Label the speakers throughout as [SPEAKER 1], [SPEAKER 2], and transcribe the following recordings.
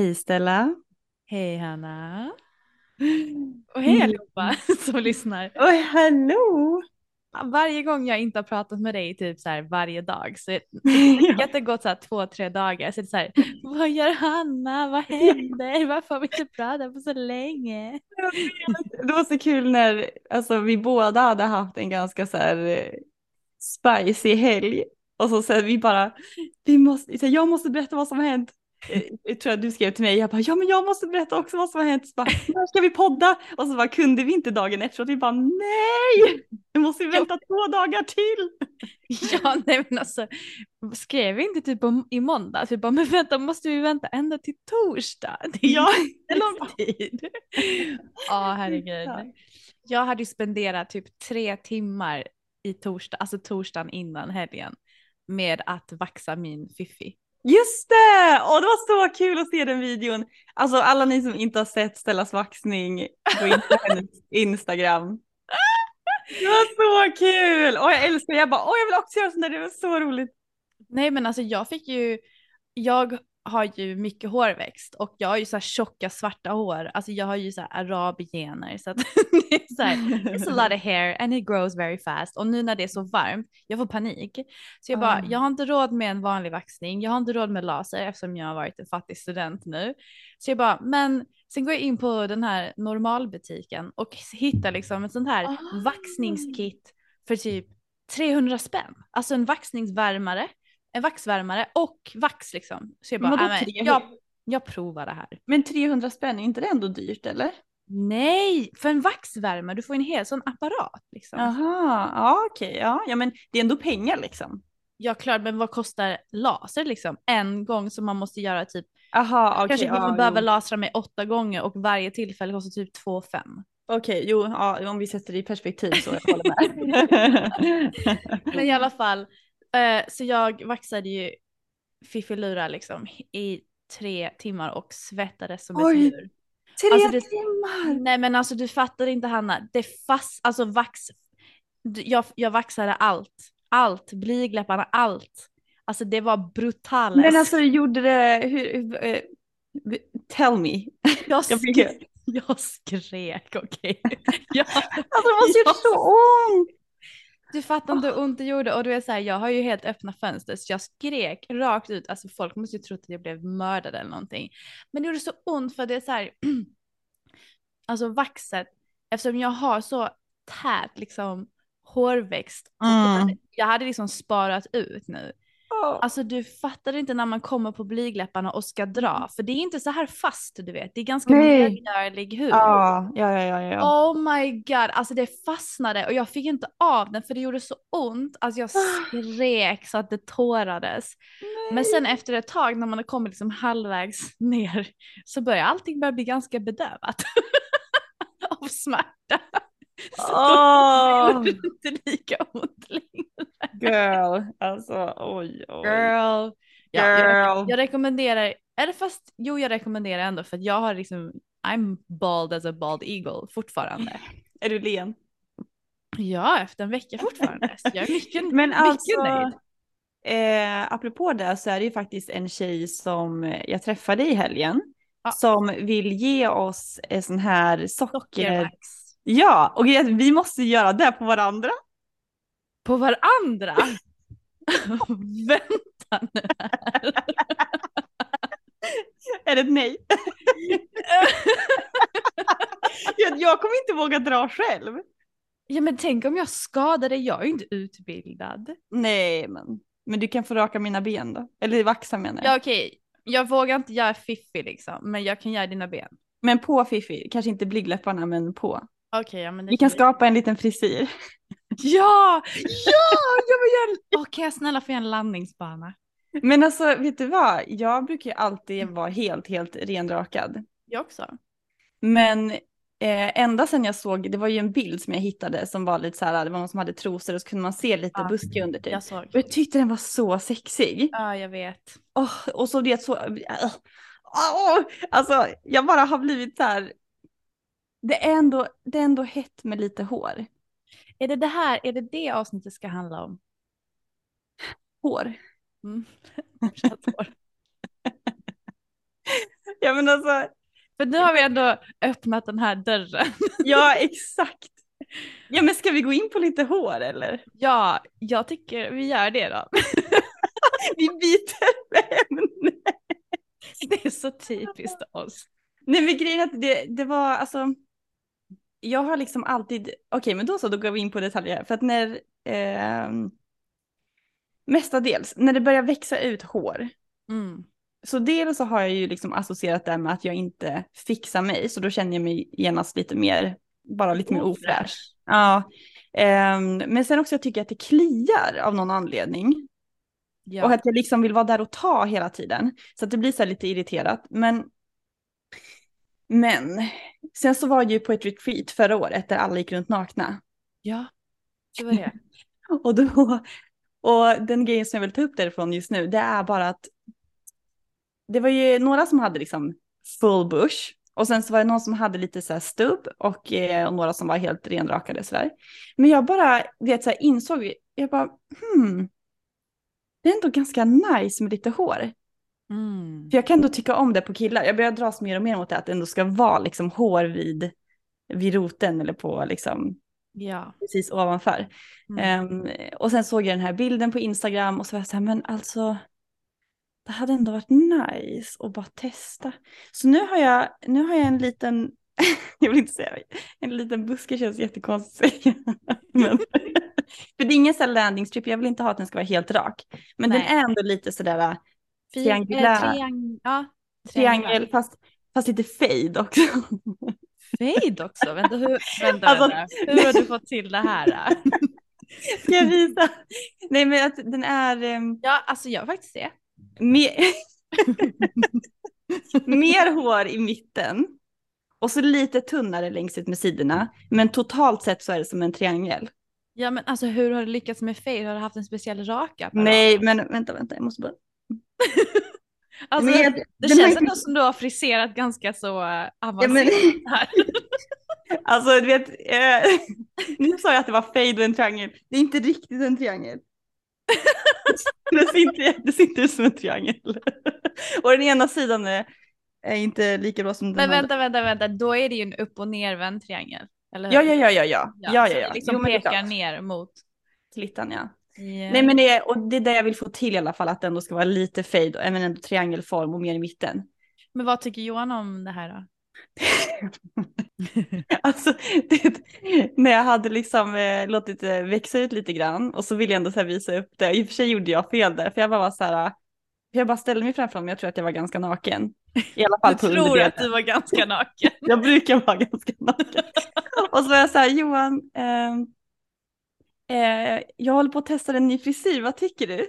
[SPEAKER 1] Hej Stella.
[SPEAKER 2] Hej Hanna. Och hej allihopa som lyssnar.
[SPEAKER 1] Oj, hallå!
[SPEAKER 2] Varje gång jag inte har pratat med dig typ så här varje dag så
[SPEAKER 1] Ja.
[SPEAKER 2] det gått så här två, tre dagar så är det så här, vad gör Hanna, vad händer, varför har vi inte pratat på så länge?
[SPEAKER 1] Det var så kul när alltså, vi båda hade haft en ganska så här eh, spicy helg. Och så säger vi bara, vi måste, så här, jag måste berätta vad som har hänt. Eh, Jag tror att du skrev till mig, jag bara, ja men jag måste berätta också vad som har hänt. Så bara, när ska vi podda? Och så bara, kunde vi inte dagen efteråt? Vi bara, nej! Nu måste vi vänta två dagar till.
[SPEAKER 2] Ja nej men alltså skrev vi inte typ om, i måndag, vi bara men vänta måste vi vänta ända till torsdag? Det är
[SPEAKER 1] Ja,
[SPEAKER 2] lång tid. Ja herregud.
[SPEAKER 1] Ja.
[SPEAKER 2] Jag hade ju spenderat typ tre timmar i torsdag, alltså torsdagen innan helgen med att vaxa min fiffi.
[SPEAKER 1] Just det! Och det var så kul att se den videon. Alltså alla ni som inte har sett Stellas vaxning, gå in på hennes Instagram. Det var så kul! Och jag älskar jag bara, åh jag vill också göra sånt där, det var så roligt.
[SPEAKER 2] Nej men alltså jag fick ju, jag har ju mycket hårväxt och jag har ju så här tjocka svarta hår, alltså jag har ju så här arabgener så att det är så här, it's a lot of hair and it grows very fast och nu när det är så varmt, jag får panik. Så jag bara,
[SPEAKER 1] Ah.
[SPEAKER 2] jag har inte råd med en vanlig vaxning, jag har inte råd med laser eftersom jag har varit en fattig student nu. Så jag bara, men sen går jag in på den här normalbutiken och hittar liksom ett sånt här
[SPEAKER 1] Ah.
[SPEAKER 2] vaxningskit för typ 300 spänn. Alltså en vaxningsvärmare, en vaxvärmare och vax liksom. Så jag bara, "Nej, men
[SPEAKER 1] 300?
[SPEAKER 2] jag, jag provar det här.
[SPEAKER 1] Men 300 spänn, är inte det ändå dyrt eller?
[SPEAKER 2] Nej, för en vaxvärmare, du får en hel sån apparat liksom.
[SPEAKER 1] Jaha, ja okej, ja. ja men det är ändå pengar liksom.
[SPEAKER 2] Ja klart, men vad kostar laser liksom? En gång som man måste göra typ,
[SPEAKER 1] Jaha, okej.
[SPEAKER 2] kanske
[SPEAKER 1] ja,
[SPEAKER 2] man behöver
[SPEAKER 1] jo.
[SPEAKER 2] lasra mig åtta gånger och varje tillfälle kostar typ 2 5.
[SPEAKER 1] Okej, jo, ja, om vi sätter det i perspektiv så jag håller med.
[SPEAKER 2] Men i alla fall, eh, så jag vaxade ju fiffilura liksom i tre timmar och svettades som
[SPEAKER 1] Oj.
[SPEAKER 2] ett djur.
[SPEAKER 1] Tre
[SPEAKER 2] Alltså, det-
[SPEAKER 1] timmar!
[SPEAKER 2] Nej men alltså du fattar inte Hanna, det fast, alltså vax, jag, jag vaxade allt, allt, blygdläpparna, allt. Alltså det var brutalt.
[SPEAKER 1] Men alltså gjorde det, hur, eh, tell me.
[SPEAKER 2] jag, skrek, jag skrek okej. jag,
[SPEAKER 1] Alltså det måste gjort så ont!
[SPEAKER 2] Du fattar inte hur ont det gjorde och du är såhär, jag har ju helt öppna fönster så jag skrek rakt ut, alltså folk måste ju tro att jag blev mördad eller någonting. Men det gjorde så ont för det är så här, alltså vaxet, eftersom jag har så tät liksom hårväxt, och jag,
[SPEAKER 1] Mm.
[SPEAKER 2] hade, jag hade liksom sparat ut nu. Alltså du fattar inte när man kommer på blygdläpparna och ska dra, för det är inte så här fast du vet, det är ganska
[SPEAKER 1] Nej.
[SPEAKER 2] mjölkgörlig hud.
[SPEAKER 1] Ja, ja, ja, ja. ja.
[SPEAKER 2] Oh my god, alltså det fastnade och jag fick inte av den för det gjorde så ont. Alltså jag skrek så att det tårades. Men sen efter ett tag när man har kommit liksom halvvägs ner så börjar allting börja bli ganska bedövat. Av smärta. Så då blir det inte lika ont längre.
[SPEAKER 1] Girl, alltså oj, oj.
[SPEAKER 2] Girl, Ja, jag,
[SPEAKER 1] Girl.
[SPEAKER 2] jag rekommenderar, eller fast jo jag rekommenderar ändå för att jag har liksom, I'm bald as a bald eagle fortfarande.
[SPEAKER 1] Är du len?
[SPEAKER 2] Ja, efter en vecka fortfarande. Så jag är mycket,
[SPEAKER 1] Men
[SPEAKER 2] mycket
[SPEAKER 1] alltså,
[SPEAKER 2] nöjd.
[SPEAKER 1] eh, apropå det så är det ju faktiskt en tjej som jag träffade i helgen.
[SPEAKER 2] Ja.
[SPEAKER 1] Som vill ge oss en sån här socker...
[SPEAKER 2] Sockervax.
[SPEAKER 1] Ja, och vi måste göra det på varandra.
[SPEAKER 2] På varandra? Vänta nu här.
[SPEAKER 1] Är det ett nej? jag, jag kommer inte våga dra själv.
[SPEAKER 2] Ja men tänk om jag skadar dig, jag är ju inte utbildad.
[SPEAKER 1] Nej, men, men du kan få raka mina ben då. Eller vaxa menar jag.
[SPEAKER 2] Ja okej, jag vågar inte göra fiffi liksom, men jag kan göra dina ben.
[SPEAKER 1] Men på Fifi, kanske inte blygdläpparna men på.
[SPEAKER 2] Okej, ja
[SPEAKER 1] Vi kan skapa en liten frisyr.
[SPEAKER 2] Ja! Ja! Jag vill göra kan jag snälla få göra en landningsbana?
[SPEAKER 1] Men alltså, vet du vad? Jag brukar ju alltid vara helt, helt renrakad.
[SPEAKER 2] Jag också.
[SPEAKER 1] Men eh, ända sedan jag såg, det var ju en bild som jag hittade som var lite så här, det var någon som hade trosor och så kunde man se lite
[SPEAKER 2] Ja,
[SPEAKER 1] buske under typ.
[SPEAKER 2] Jag såg.
[SPEAKER 1] Och jag tyckte den var så sexig.
[SPEAKER 2] Ja, jag vet.
[SPEAKER 1] Åh, och så det så, åh, alltså jag bara har blivit så här, det är ändå, det är ändå hett med lite hår.
[SPEAKER 2] Är det det här, är det det avsnittet ska handla om?
[SPEAKER 1] Hår.
[SPEAKER 2] Mm. Hår.
[SPEAKER 1] Ja men alltså,
[SPEAKER 2] För nu har vi ändå öppnat den här dörren.
[SPEAKER 1] ja exakt. Ja men ska vi gå in på lite hår eller?
[SPEAKER 2] Ja, jag tycker vi gör det då.
[SPEAKER 1] Vi byter ämne.
[SPEAKER 2] Det är så typiskt oss.
[SPEAKER 1] Nej men grejen är att det, det var alltså. Jag har liksom alltid, okej men då så, då går vi in på detaljer. För att när, eh, mestadels, när det börjar växa ut hår.
[SPEAKER 2] Mm.
[SPEAKER 1] Så dels så har jag ju liksom associerat det med att jag inte fixar mig. Så då känner jag mig genast lite mer, bara lite mer ofräsch. Ja. Ehm, men sen också jag tycker att det kliar av någon anledning.
[SPEAKER 2] Ja.
[SPEAKER 1] Och att jag liksom vill vara där och ta hela tiden. Så att det blir så här lite irriterat. Men, men sen så var jag ju på ett retreat förra året där alla gick runt nakna.
[SPEAKER 2] ja, det var det.
[SPEAKER 1] Och, då, och den grejen som jag vill ta upp därifrån just nu, det är bara att det var ju några som hade liksom full bush. Och sen så var det någon som hade lite så här stubb och, eh, och några som var helt renrakade sådär. Men jag bara, vet så här, insåg, jag bara, hmm, det är ändå ganska nice med lite hår.
[SPEAKER 2] Mm.
[SPEAKER 1] För jag kan ändå tycka om det på killar. Jag börjar dras mer och mer mot det att det ändå ska vara liksom hår vid, vid roten eller på liksom
[SPEAKER 2] Ja.
[SPEAKER 1] precis ovanför.
[SPEAKER 2] Mm.
[SPEAKER 1] Ehm, och sen såg jag den här bilden på Instagram och så var jag så här, men alltså det hade ändå varit nice att bara testa. Så nu har jag, nu har jag en liten, jag vill inte säga, en liten buske känns jättekonstigt men, för det är ingen sån landing strip, jag vill inte ha att den ska vara helt rak. Men
[SPEAKER 2] Nej.
[SPEAKER 1] den är ändå lite sådär triangulär.
[SPEAKER 2] eh, triang- ja,
[SPEAKER 1] triangel, fast, fast lite fade också.
[SPEAKER 2] Fade också? Vänta, hur, vänta,
[SPEAKER 1] Alltså-
[SPEAKER 2] vänta. hur har du fått till det här?
[SPEAKER 1] Ska jag visa? Nej men att den är, ehm,
[SPEAKER 2] Ja, alltså jag faktiskt det.
[SPEAKER 1] Mer, mer hår i mitten. Och så lite tunnare längst ut med sidorna. Men totalt sett så är det som en triangel.
[SPEAKER 2] Ja, men alltså hur har du lyckats med fade? Har du haft en speciell raka?
[SPEAKER 1] Nej, men vänta, vänta, jag måste bara.
[SPEAKER 2] Alltså,
[SPEAKER 1] Men jag-
[SPEAKER 2] det känns ändå som du har friserat ganska så
[SPEAKER 1] Ja,
[SPEAKER 2] avancerat
[SPEAKER 1] men,
[SPEAKER 2] här.
[SPEAKER 1] alltså du vet, eh, nu sa jag att det var fade och en triangel. Det är inte riktigt en triangel. det, ser inte, det ser inte ut som en triangel. och den ena sidan är, är inte lika bra som den
[SPEAKER 2] Men
[SPEAKER 1] andra.
[SPEAKER 2] vänta, vänta, vänta, då är det ju en upp och nervänd triangel. Eller hur?
[SPEAKER 1] Ja, ja, ja, ja, ja. ja, ja, ja.
[SPEAKER 2] det liksom
[SPEAKER 1] Jo, men
[SPEAKER 2] pekar
[SPEAKER 1] klart.
[SPEAKER 2] ner mot.
[SPEAKER 1] Klittan, ja.
[SPEAKER 2] Ja.
[SPEAKER 1] Nej men det är, och det är det jag vill få till i alla fall, att det ändå ska vara lite fade, även ändå triangelform och mer i mitten.
[SPEAKER 2] Men vad tycker Johan om det här då?
[SPEAKER 1] Alltså, det, när jag hade liksom eh, låtit det växa ut lite grann och så ville jag ändå så visa upp det. I och för sig gjorde jag fel där, för jag bara var så här, jag bara ställde mig framför dem, jag tror att jag var ganska naken. I alla fall
[SPEAKER 2] Jag
[SPEAKER 1] på
[SPEAKER 2] tror
[SPEAKER 1] underdelen.
[SPEAKER 2] att du var ganska naken.
[SPEAKER 1] Jag brukar vara ganska naken. och så var jag så här, Johan, ehm, eh, jag håller på att testa en ny frisyr, vad tycker du?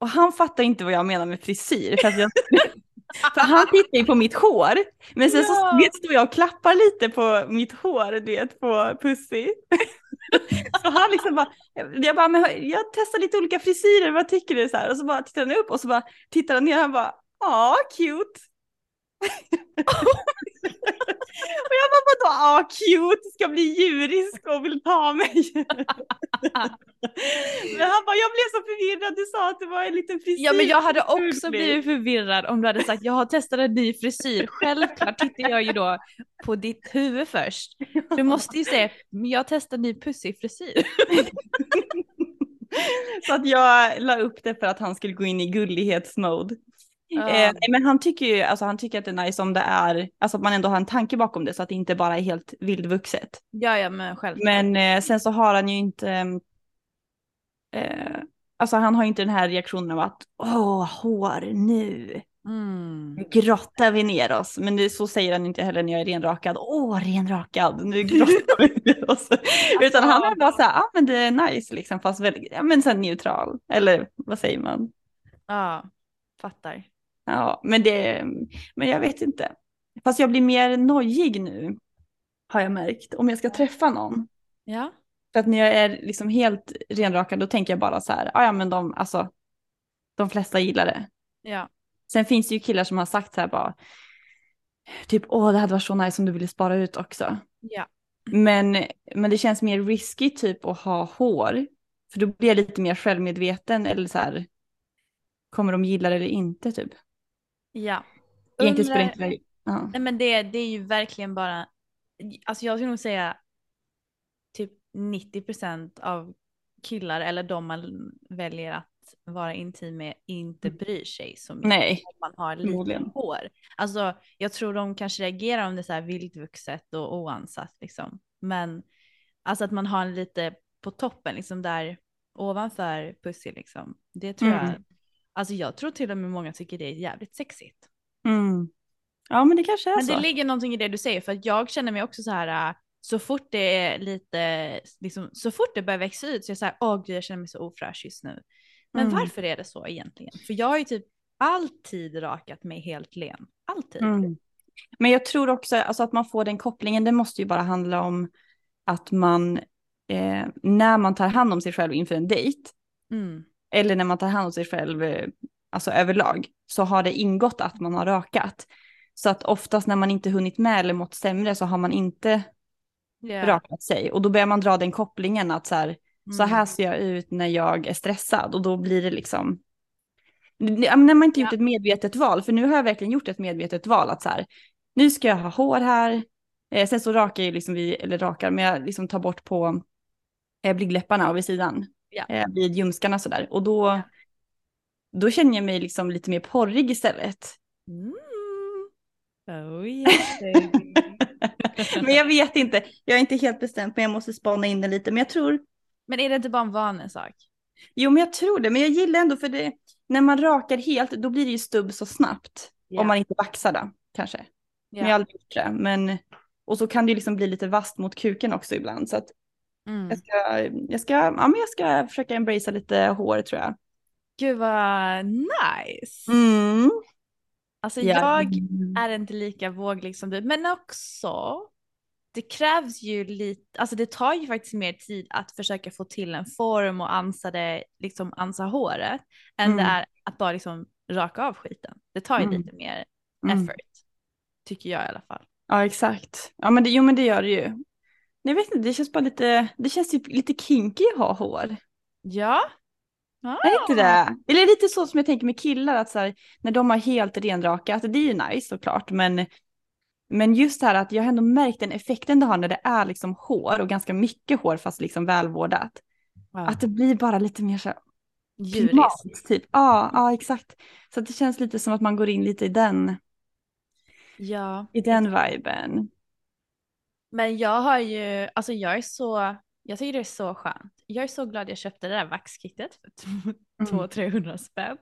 [SPEAKER 1] Och han fattar inte vad jag menar med frisyr. För, jag, för han tittar ju på mitt hår. Men sen
[SPEAKER 2] Ja.
[SPEAKER 1] så vet, står jag och klappar lite på mitt hår, du vet, på Pussy. Så han liksom bara, jag bara, men jag testar lite olika frisyrer, vad tycker du? Så här, och så bara tittar han upp och så bara tittar han ner och han bara, ja, cute. och jag bara, vadå, ja, cute, ska bli djurisk och vill ta mig. men han bara, jag blev så förvirrad, du sa att det var en liten frisyr.
[SPEAKER 2] Ja men jag hade också blivit förvirrad om du hade sagt jag har testat en ny frisyr. Självklart tittar jag ju då på ditt huvud först. Du måste ju säga, jag testar ny pussig frisyr.
[SPEAKER 1] så att jag la upp det för att han skulle gå in i gullighetsmode. Uh. Eh, men han tycker ju, alltså han tycker att det är nice om det är, alltså att man ändå har en tanke bakom det så att det inte bara är helt vildvuxet.
[SPEAKER 2] Ja, ja, men självklart.
[SPEAKER 1] Men eh, sen så har han ju inte, eh, alltså han har ju inte den här reaktionen av att, åh, hår nu. Mm. grottar vi ner oss. Men det, så säger han inte heller när jag är renrakad. Åh, renrakad, nu grottar vi ner oss. Utan han är bara så här, ah, men det är nice liksom, fast väldigt, ja men sen neutral. Eller vad säger man?
[SPEAKER 2] Ja, fattar.
[SPEAKER 1] Ja, men det, men jag vet inte. Fast jag blir mer nojig nu, har jag märkt, om jag ska träffa någon.
[SPEAKER 2] Ja.
[SPEAKER 1] För att när jag är liksom helt renrakad, då tänker jag bara så här, ja men de, alltså, de flesta gillar det.
[SPEAKER 2] Ja.
[SPEAKER 1] Sen finns det ju killar som har sagt så här bara, typ åh det hade varit så nice om du ville spara ut också.
[SPEAKER 2] Ja.
[SPEAKER 1] Men, men det känns mer risky typ att ha hår. För då blir jag lite mer självmedveten eller så här, kommer de gilla det eller inte typ.
[SPEAKER 2] Ja.
[SPEAKER 1] Egentligen spelar inte det ja.
[SPEAKER 2] Nej men det, det är ju verkligen bara, alltså jag skulle nog säga typ 90% av killar eller de man väljer att vara intim med inte
[SPEAKER 1] Mm.
[SPEAKER 2] bryr sig så mycket
[SPEAKER 1] Nej,
[SPEAKER 2] om man har lite hår. Alltså jag tror de kanske reagerar om det är så här vildvuxet och oansatt liksom. Men alltså att man har lite på toppen liksom där ovanför pussy liksom. Det tror jag,
[SPEAKER 1] Mm.
[SPEAKER 2] Alltså jag tror till och med många tycker det är jävligt sexigt.
[SPEAKER 1] Mm. Ja men det kanske är
[SPEAKER 2] Men
[SPEAKER 1] så.
[SPEAKER 2] det ligger någonting i det du säger för att jag känner mig också så här äh, så fort det är lite, liksom, så fort det börjar växa ut så är jag så här, åh gud jag känner mig så ofräsch just nu. Men
[SPEAKER 1] Mm.
[SPEAKER 2] varför är det så egentligen? För jag har ju typ alltid rakat mig helt len. Alltid.
[SPEAKER 1] Mm. Men jag tror också alltså, att man får den kopplingen, det måste ju bara handla om att man, eh, när man tar hand om sig själv inför en dejt,
[SPEAKER 2] Mm.
[SPEAKER 1] Eller när man tar hand om sig själv, eh, alltså överlag, så har det ingått att man har rakat. Så att oftast när man inte hunnit med eller mått sämre så har man inte
[SPEAKER 2] Ja.
[SPEAKER 1] rakat sig. Och då börjar man dra den kopplingen att så här, så
[SPEAKER 2] Mm.
[SPEAKER 1] här ser jag ut när jag är stressad. Och då blir det liksom, Ja, när man inte gjort ett medvetet val, för nu har jag verkligen gjort ett medvetet val att så här, nu ska jag ha hår här. Eh, sen så rakar jag liksom vid, eller rakar, men jag liksom tar bort på eh, blygdläpparna och vid sidan.
[SPEAKER 2] Ja.
[SPEAKER 1] Eh, vid ljumskarna sådär. Och då,
[SPEAKER 2] Ja.
[SPEAKER 1] då känner jag mig liksom lite mer porrig istället.
[SPEAKER 2] Mm. Oh baby.
[SPEAKER 1] men jag vet inte, jag är inte helt bestämd, men jag måste spana in den lite. Men jag tror,
[SPEAKER 2] Men är det inte bara en vanesak?
[SPEAKER 1] jo men jag tror det, men jag gillar ändå för det, när man rakar helt, då blir det ju stubb så snabbt.
[SPEAKER 2] Ja.
[SPEAKER 1] Om man inte vaxar det, kanske. Men jag har aldrig gjort det. Men, och så kan det ju liksom bli lite vasst mot kuken också ibland. Så att
[SPEAKER 2] Mm.
[SPEAKER 1] jag, ska, jag, ska, ja, men jag ska försöka embracea lite hår tror jag.
[SPEAKER 2] Gud vad nice.
[SPEAKER 1] Mm.
[SPEAKER 2] Alltså
[SPEAKER 1] Ja.
[SPEAKER 2] jag är inte lika våglig som du, men också det krävs ju lite, alltså det tar ju faktiskt mer tid att försöka få till en form och ansa det, liksom ansa håret, än
[SPEAKER 1] Mm.
[SPEAKER 2] det är att bara liksom raka av skiten. Det tar ju
[SPEAKER 1] Mm.
[SPEAKER 2] lite mer
[SPEAKER 1] Mm.
[SPEAKER 2] effort, tycker jag i alla fall.
[SPEAKER 1] Ja exakt. Ja men det, jo men det gör det ju. Jag vet inte, det känns bara lite, det känns typ lite kinky att ha hår.
[SPEAKER 2] Ja.
[SPEAKER 1] Är det inte det? Eller lite så som jag tänker med killar, att så här, när de har helt renrakat, det är ju nice såklart, men, men just det här att jag har ändå märkt den effekten det har när det är liksom hår och ganska mycket hår fast liksom välvårdat.
[SPEAKER 2] Ja.
[SPEAKER 1] Att det blir bara lite mer så här
[SPEAKER 2] Djuriskt.
[SPEAKER 1] typ. Ja, ja exakt. Så det känns lite som att man går in lite i den,
[SPEAKER 2] Ja.
[SPEAKER 1] i den viben.
[SPEAKER 2] Men jag har ju, alltså jag är så, jag tycker det är så skönt. Jag är så glad jag köpte det där vaxkittet för
[SPEAKER 1] Mm.
[SPEAKER 2] 200-300 spänn.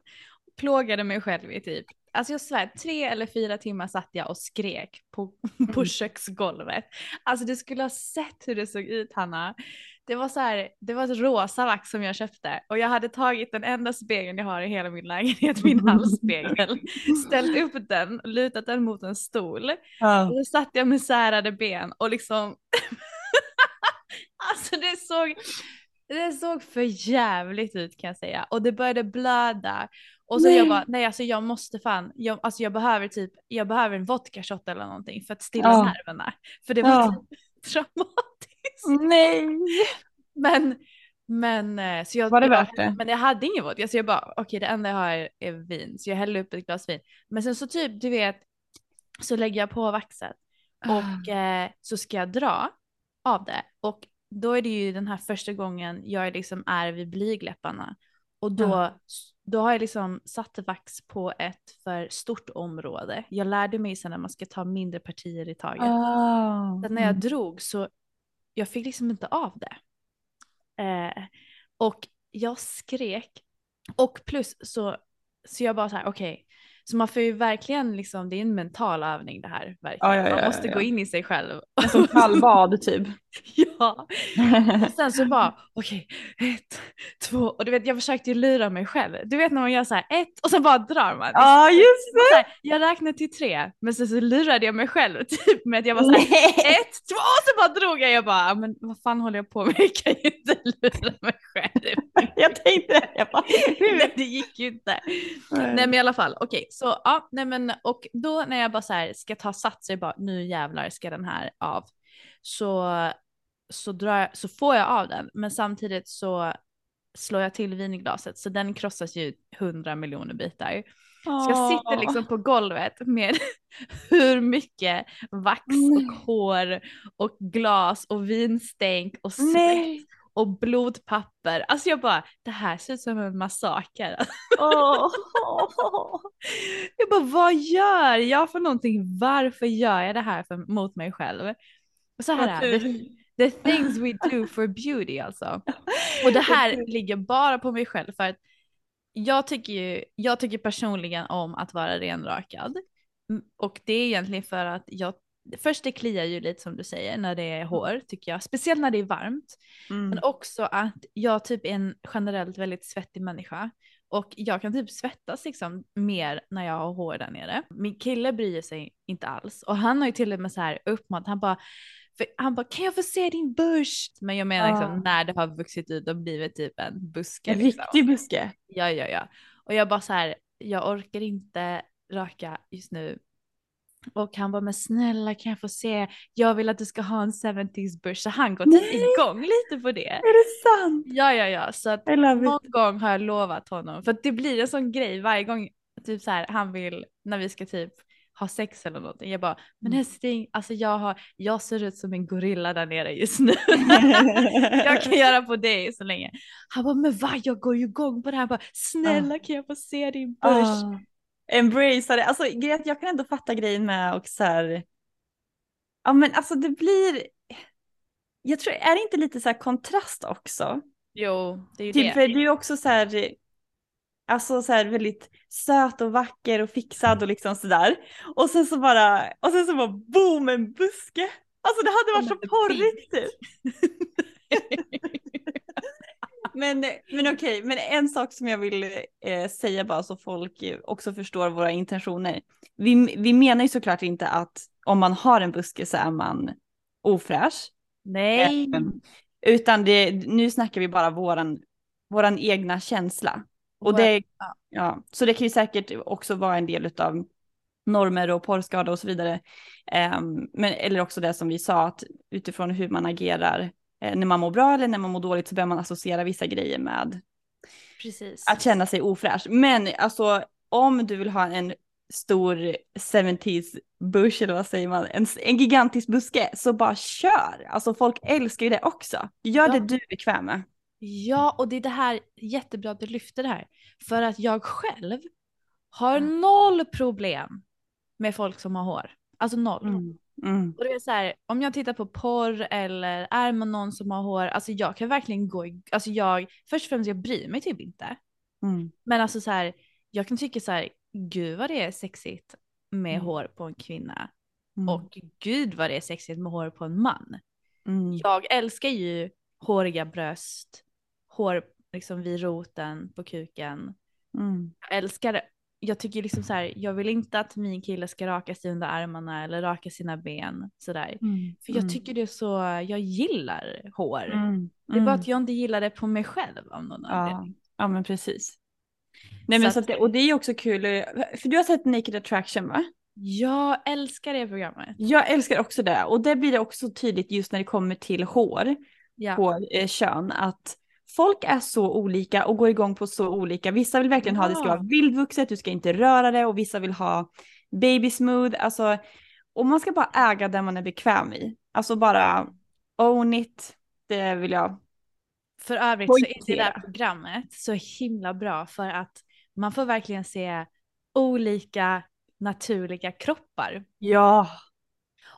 [SPEAKER 2] Plågade mig själv i typ, alltså jag svär, tre eller fyra timmar satt jag och skrek på, på
[SPEAKER 1] Mm.
[SPEAKER 2] köksgolvet. Alltså du skulle ha sett hur det såg ut Hanna. Det var så här, det var ett rosa vax som jag köpte och jag hade tagit den enda spegeln jag har i hela min lägenhet, min hallspegel, ställt upp den, lutat den mot en stol
[SPEAKER 1] Ja.
[SPEAKER 2] och då satt jag med särade ben och liksom Alltså det såg, det såg för jävligt ut kan jag säga. Och det började blöda. Och så
[SPEAKER 1] Nej.
[SPEAKER 2] jag bara, nej alltså jag måste fan, jag, alltså jag behöver typ, jag behöver en vodka shot eller någonting för att stilla
[SPEAKER 1] Ja.
[SPEAKER 2] nerverna. För det var
[SPEAKER 1] Ja.
[SPEAKER 2] traumatiskt.
[SPEAKER 1] Nej.
[SPEAKER 2] Men, men eh, så jag,
[SPEAKER 1] Var det värt det?
[SPEAKER 2] Men jag hade ingen vodka så jag bara okej det enda jag har är, vin. Så jag hällde upp ett glas vin. Men sen så typ du vet så lägger jag på vaxet
[SPEAKER 1] Ah.
[SPEAKER 2] och eh, så ska jag dra av det. Och då är det ju den här första gången jag liksom är vid blygläpparna. Och då,
[SPEAKER 1] Ja.
[SPEAKER 2] då har jag liksom satt vax på ett för stort område. Jag lärde mig sen att man ska ta mindre partier i taget.
[SPEAKER 1] Ah.
[SPEAKER 2] Sen när jag
[SPEAKER 1] Mm.
[SPEAKER 2] drog så jag fick liksom inte av det. Eh, och jag skrek. Och plus så, så jag bara så här, okej. Så man får ju verkligen liksom, det är en mental övning det här. Verkligen.
[SPEAKER 1] Ja, ja,
[SPEAKER 2] man måste gå in i sig själv.
[SPEAKER 1] Som kallbad typ.
[SPEAKER 2] ja. Och sen så bara, okej, ett, två. Och du vet jag försökte ju lura mig själv. Du vet när man gör så här ett och sen bara drar man.
[SPEAKER 1] Ja just
[SPEAKER 2] Så här, jag räknade till tre men sen så lurade jag mig själv typ med att jag var så här,
[SPEAKER 1] Nej.
[SPEAKER 2] ett, två och så bara drog jag. Jag bara, "Ja, men vad fan håller jag på med? Jag kan ju inte lura mig själv.
[SPEAKER 1] Jag tänkte jag bara,
[SPEAKER 2] Nej, det gick ju inte. Nej men i alla fall, okej. Så ja, nej men och då när jag bara så här ska ta sats, jag bara nu jävlar ska den här av. Så, så, drar jag, så får jag av den, men samtidigt så slår jag till vinglaset så den krossas ju hundra miljoner bitar. Så jag sitter liksom på golvet med hur mycket vax och hår och glas och vinstänk och svett
[SPEAKER 1] Nej.
[SPEAKER 2] Och blodpapper. Alltså jag bara, det här ser ut som en massaker.
[SPEAKER 1] Åh.
[SPEAKER 2] Jag bara, vad gör jag för någonting? Varför gör jag det här för, mot mig själv? Och så här,
[SPEAKER 1] Vad
[SPEAKER 2] the, the things we do for beauty alltså. Och det här ligger bara på mig själv för att jag tycker ju, jag tycker personligen om att vara renrakad. Och det är egentligen för att jag, först det kliar ju lite som du säger när det är hår tycker jag, speciellt när det är varmt.
[SPEAKER 1] Mm.
[SPEAKER 2] Men också att jag typ är en generellt väldigt svettig människa. Och jag kan typ svettas liksom mer när jag har hår där nere. Min kille bryr sig inte alls. Och han har ju till och med så här uppmanat, han bara, för han bara kan jag få se din bush? Men jag menar liksom
[SPEAKER 1] Ah.
[SPEAKER 2] när det har vuxit ut och blivit typ en buske.
[SPEAKER 1] En
[SPEAKER 2] liksom.
[SPEAKER 1] riktig buske.
[SPEAKER 2] Ja, ja, ja. Och jag bara så här, jag orkar inte raka just nu. Och han bara, men snälla kan jag få se? Jag vill att du ska ha en 70s bush. Så han går typ igång lite på det.
[SPEAKER 1] Är det sant?
[SPEAKER 2] Ja, ja, ja. Så att någon
[SPEAKER 1] it.
[SPEAKER 2] gång har jag lovat honom. För att det blir en sån grej varje gång typ så här, han vill, när vi ska typ ha sex eller någonting. Jag bara, men
[SPEAKER 1] Mm.
[SPEAKER 2] älskling, alltså jag, har, jag ser ut som en gorilla där nere just nu. jag kan göra på dig så länge. Han bara, men va, jag går ju igång på det här. Jag bara, snälla kan jag få se din bush?
[SPEAKER 1] Ah. Embracea det. Alltså jag kan ändå fatta grejen med och så här. Ja men alltså det blir. Jag tror, är det inte lite så här kontrast också?
[SPEAKER 2] Jo, det är ju
[SPEAKER 1] Typ
[SPEAKER 2] det.
[SPEAKER 1] för du är också så här. Alltså så här väldigt söt och vacker och fixad och liksom sådär. Och sen så bara, och sen så bara boom en buske. Alltså det hade varit så porrigt typ. Men, men okej, men en sak som jag vill eh, säga bara så folk också förstår våra intentioner. Vi, vi menar ju såklart inte att om man har en buske så är man ofräsch.
[SPEAKER 2] Nej.
[SPEAKER 1] Utan det, nu snackar vi bara våran, våran egna känsla. Och det,
[SPEAKER 2] ja.
[SPEAKER 1] så det kan ju säkert också vara en del av normer och porrskada och så vidare. Ehm, men, eller också det som vi sa, att utifrån hur man agerar när man mår bra eller när man mår dåligt så börjar man associera vissa grejer med
[SPEAKER 2] Precis.
[SPEAKER 1] att känna sig ofräsch. Men alltså om du vill ha en stor 70s bush eller vad säger man, en, en gigantisk buske så bara kör. Alltså folk älskar ju det också. Gör
[SPEAKER 2] Ja.
[SPEAKER 1] det du är bekväm med.
[SPEAKER 2] Ja, och det är det här jättebra att du lyfter det här. För att jag själv har
[SPEAKER 1] Mm.
[SPEAKER 2] noll problem med folk som har hår. Alltså noll.
[SPEAKER 1] Mm.
[SPEAKER 2] Och det är så här, om jag tittar på porr eller är man någon som har hår, alltså jag kan verkligen gå i, alltså jag, först och främst jag bryr mig typ inte.
[SPEAKER 1] Mm.
[SPEAKER 2] Men alltså så här, jag kan tycka så här, gud vad det är sexigt med
[SPEAKER 1] Mm.
[SPEAKER 2] hår på en kvinna.
[SPEAKER 1] Mm.
[SPEAKER 2] Och gud vad det är sexigt med hår på en man.
[SPEAKER 1] Mm.
[SPEAKER 2] Jag älskar ju håriga bröst, hår liksom vid roten på kuken.
[SPEAKER 1] Mm.
[SPEAKER 2] Jag älskar jag tycker liksom så här, jag vill inte att min kille ska raka sig under armarna eller raka sina ben sådär.
[SPEAKER 1] Mm.
[SPEAKER 2] För jag tycker det är så, jag gillar hår.
[SPEAKER 1] Mm.
[SPEAKER 2] Det är bara
[SPEAKER 1] Mm.
[SPEAKER 2] att jag inte gillar det på mig själv av någon
[SPEAKER 1] Ja,
[SPEAKER 2] anledning.
[SPEAKER 1] ja men precis. Nej, men
[SPEAKER 2] Så
[SPEAKER 1] så
[SPEAKER 2] att-
[SPEAKER 1] att och det är också kul, för du har sett Naked Attraction va?
[SPEAKER 2] Jag älskar det programmet.
[SPEAKER 1] Jag älskar också det och det blir det också tydligt just när det kommer till hår
[SPEAKER 2] Ja.
[SPEAKER 1] på eh, kön att folk är så olika och går igång på så olika. Vissa vill verkligen ha det ska
[SPEAKER 2] Ja.
[SPEAKER 1] vara vildvuxet, du ska inte röra det och vissa vill ha baby smooth. Alltså, och man ska bara äga det man är bekväm i. Alltså bara own it, det vill jag.
[SPEAKER 2] För övrigt så är det där programmet så himla bra för att man får verkligen se olika naturliga kroppar.
[SPEAKER 1] Ja.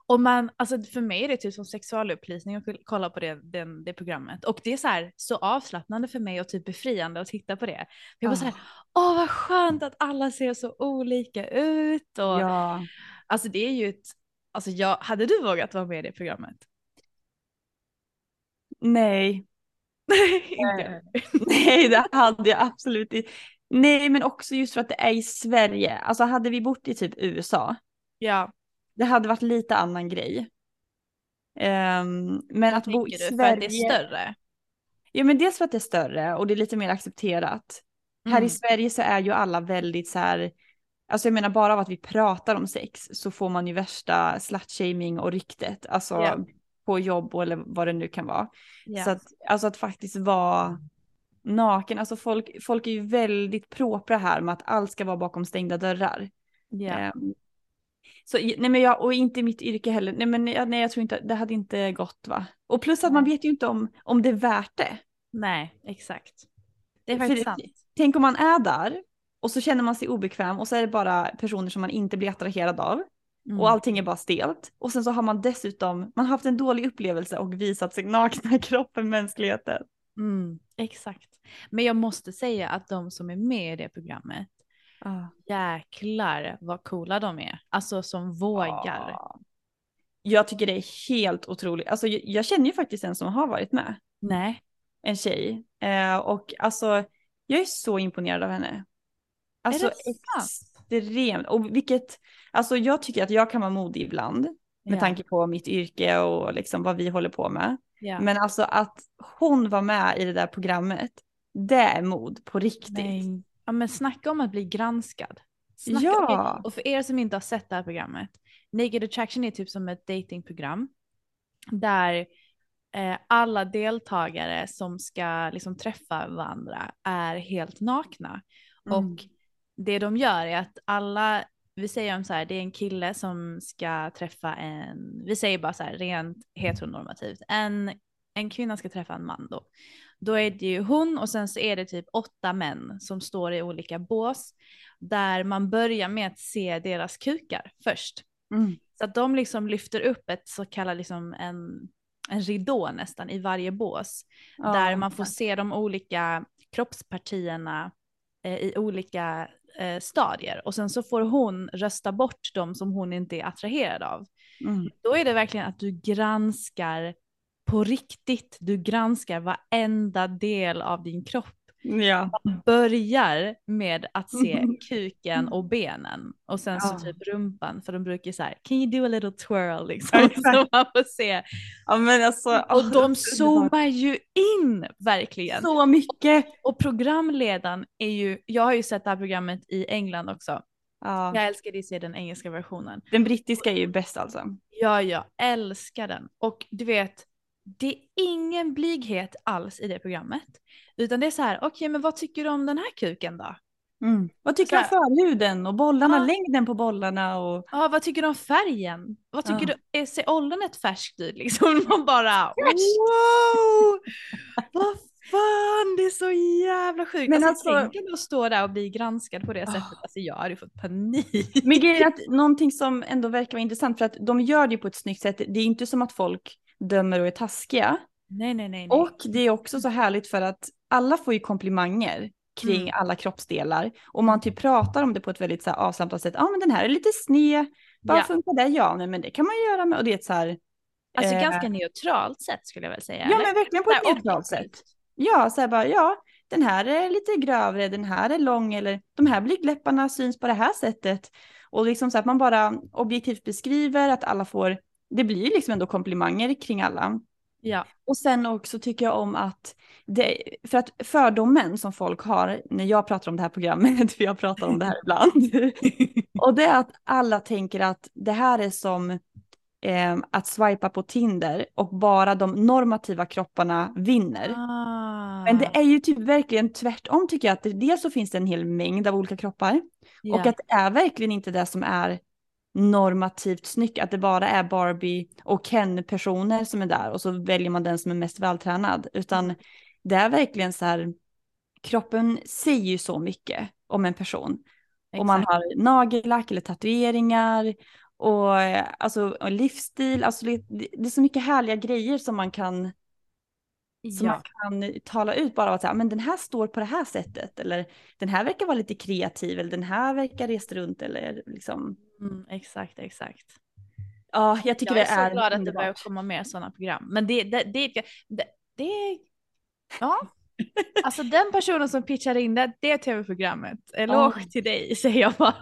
[SPEAKER 2] Och man, alltså för mig är det typ som sexualupplysning att kolla på det, den, det programmet. Och det är så här så avslappnande för mig och typ befriande att titta på det. Jag var så här, åh vad skönt att alla ser så olika ut. Och,
[SPEAKER 1] Ja.
[SPEAKER 2] Alltså det är ju ett, alltså jag, hade du vågat vara med i det programmet?
[SPEAKER 1] Nej.
[SPEAKER 2] Jag.
[SPEAKER 1] Nej, det hade jag absolut inte. Nej, men också just för att det är i Sverige. Alltså hade vi bott i typ USA,
[SPEAKER 2] Ja,
[SPEAKER 1] det hade varit lite annan grej. Ehm, men att bo i
[SPEAKER 2] du?
[SPEAKER 1] Sverige.
[SPEAKER 2] För att det är större?
[SPEAKER 1] Ja, men dels för att det är större och det är lite mer accepterat. Här i
[SPEAKER 2] Mm.
[SPEAKER 1] Sverige så är ju alla väldigt så här, alltså jag menar bara av att vi pratar om sex så får man ju värsta slutshaming och ryktet, alltså
[SPEAKER 2] Ja.
[SPEAKER 1] på jobb eller vad det nu kan vara.
[SPEAKER 2] Ja.
[SPEAKER 1] Så att, alltså att faktiskt vara naken, alltså folk, folk är ju väldigt propra här med att allt ska vara bakom stängda dörrar.
[SPEAKER 2] ja.
[SPEAKER 1] Ehm, så i- nej men jag, och inte i mitt yrke heller, nej men jag- nej jag tror inte, det hade inte gått va. Och plus att man vet ju inte om, om det är värt det.
[SPEAKER 2] Nej, exakt. Det är faktiskt sant.
[SPEAKER 1] Tänk om man är där och så känner man sig obekväm och så är det bara personer som man inte blir attraherad av
[SPEAKER 2] Mm.
[SPEAKER 1] och allting är bara stelt. Och sen så har man dessutom, man har haft en dålig upplevelse och visat sig nakna kroppen, mänskligheten.
[SPEAKER 2] Mm, exakt. Men jag måste säga att de som är med i det programmet, jäklar vad coola de är. Alltså som vågar.
[SPEAKER 1] Ja. Jag tycker det är helt otroligt. Alltså jag, jag känner ju faktiskt en som har varit med,
[SPEAKER 2] Nej.
[SPEAKER 1] en tjej. Eh, och alltså jag är så imponerad av henne. Alltså extremt. Och vilket, alltså jag tycker att jag kan vara modig ibland. Med tanke på mitt yrke och liksom vad vi håller på med.
[SPEAKER 2] Ja.
[SPEAKER 1] Men alltså att hon var med i det där programmet, det är mod på riktigt.
[SPEAKER 2] Nej. Ja men snacka om att bli granskad. Snacka,
[SPEAKER 1] Ja.
[SPEAKER 2] Och för er som inte har sett det här programmet, Naked Attraction är typ som ett datingprogram där eh, alla deltagare som ska liksom träffa varandra är helt nakna.
[SPEAKER 1] Mm.
[SPEAKER 2] Och det de gör är att alla, vi säger om så här, det är en kille som ska träffa en, vi säger bara så här rent heteronormativt, en, en kvinna ska träffa en man då. Då är det ju hon och sen så är det typ åtta män som står i olika bås där man börjar med att se deras kukar först.
[SPEAKER 1] Mm.
[SPEAKER 2] Så att de liksom lyfter upp ett så kallat liksom en, en ridå nästan i varje bås.
[SPEAKER 1] Ja,
[SPEAKER 2] där man får se de olika kroppspartierna eh, i olika eh, stadier. Och sen så får hon rösta bort de som hon inte är attraherad av.
[SPEAKER 1] Mm.
[SPEAKER 2] Då är det verkligen att du granskar på riktigt. Du granskar varenda del av din kropp.
[SPEAKER 1] Ja.
[SPEAKER 2] Börjar med att se kuken och benen och sen så
[SPEAKER 1] Ja.
[SPEAKER 2] typ rumpan för de brukar så här, can you do a little twirl liksom.
[SPEAKER 1] Ja,
[SPEAKER 2] så man får se.
[SPEAKER 1] ja men alltså.
[SPEAKER 2] Och de zoomar ju in verkligen.
[SPEAKER 1] Så mycket.
[SPEAKER 2] Och programledaren är ju, jag har ju sett det här programmet i England också.
[SPEAKER 1] Ja.
[SPEAKER 2] Jag älskar att se den engelska versionen.
[SPEAKER 1] Den brittiska är ju bäst alltså.
[SPEAKER 2] Ja, jag älskar den. Och du vet, det är ingen blyghet alls i det programmet. Utan det är så här, okej men vad tycker du om den här kuken då?
[SPEAKER 1] Vad tycker du om förhuden och bollarna,
[SPEAKER 2] Ja.
[SPEAKER 1] längden på bollarna och
[SPEAKER 2] Ja, vad tycker du om färgen? Vad tycker
[SPEAKER 1] Ja.
[SPEAKER 2] du, är, ser ollonet färskt ut liksom? Man bara, wow! vad fan, det är så jävla sjukt.
[SPEAKER 1] Men
[SPEAKER 2] alltså,
[SPEAKER 1] alltså-
[SPEAKER 2] tänk att stå där och bli granskad på det sättet. Alltså jag hade fått panik.
[SPEAKER 1] Men grejen är att någonting som ändå verkar vara intressant för att de gör det på ett snyggt sätt. Det är inte som att folk dömer och är taskiga.
[SPEAKER 2] Nej, nej, nej. nej.
[SPEAKER 1] Och det är också så härligt för att alla får ju komplimanger kring
[SPEAKER 2] Mm.
[SPEAKER 1] alla kroppsdelar. Och man typ pratar om det på ett väldigt så här avslappnat sätt. Ja ah, men den här är lite sned. Bara
[SPEAKER 2] Ja.
[SPEAKER 1] funkar det? Ja, nej men det kan man göra med. Och det är ett så här.
[SPEAKER 2] Alltså
[SPEAKER 1] eh,
[SPEAKER 2] ganska neutralt sätt skulle jag väl säga.
[SPEAKER 1] Ja
[SPEAKER 2] eller?
[SPEAKER 1] men verkligen på ett
[SPEAKER 2] här
[SPEAKER 1] neutralt sätt. Ja, så här bara ja. den här är lite grövre, den här är lång eller de här blygdläpparna syns på det här sättet. Och liksom så att man bara objektivt beskriver att alla får, det blir ju liksom ändå komplimanger kring alla.
[SPEAKER 2] Ja.
[SPEAKER 1] Och sen också tycker jag om att, det, för att fördomen som folk har när jag pratar om det här programmet, för jag pratar om det här ibland, och det är att alla tänker att det här är som eh, att swipa på Tinder och bara de normativa kropparna vinner.
[SPEAKER 2] Ah.
[SPEAKER 1] Men det är ju typ verkligen tvärtom tycker jag, att det, dels så finns det en hel mängd av olika kroppar och
[SPEAKER 2] Ja.
[SPEAKER 1] att det är verkligen inte det som är normativt snyggt, att det bara är Barbie och Ken-personer som är där och så väljer man den som är mest vältränad, utan det är verkligen så här, kroppen säger ju så mycket om en person. Och man
[SPEAKER 2] Exakt.
[SPEAKER 1] har nagellack eller tatueringar och, eh, alltså, och livsstil, alltså det, det är så mycket härliga grejer som man kan som
[SPEAKER 2] ja.
[SPEAKER 1] man kan tala ut bara att säga, men den här står på det här sättet eller den här verkar vara lite kreativ eller den här verkar rest runt eller liksom.
[SPEAKER 2] Mm, exakt, exakt.
[SPEAKER 1] Ja, jag tycker
[SPEAKER 2] Jag
[SPEAKER 1] det
[SPEAKER 2] är
[SPEAKER 1] är
[SPEAKER 2] så glad att det börjar komma mer sådana program. Men det, det, det, det, det ja. Alltså den personen som pitchar in det, det tv-programmet, eloge
[SPEAKER 1] Ja.
[SPEAKER 2] till dig säger jag bara.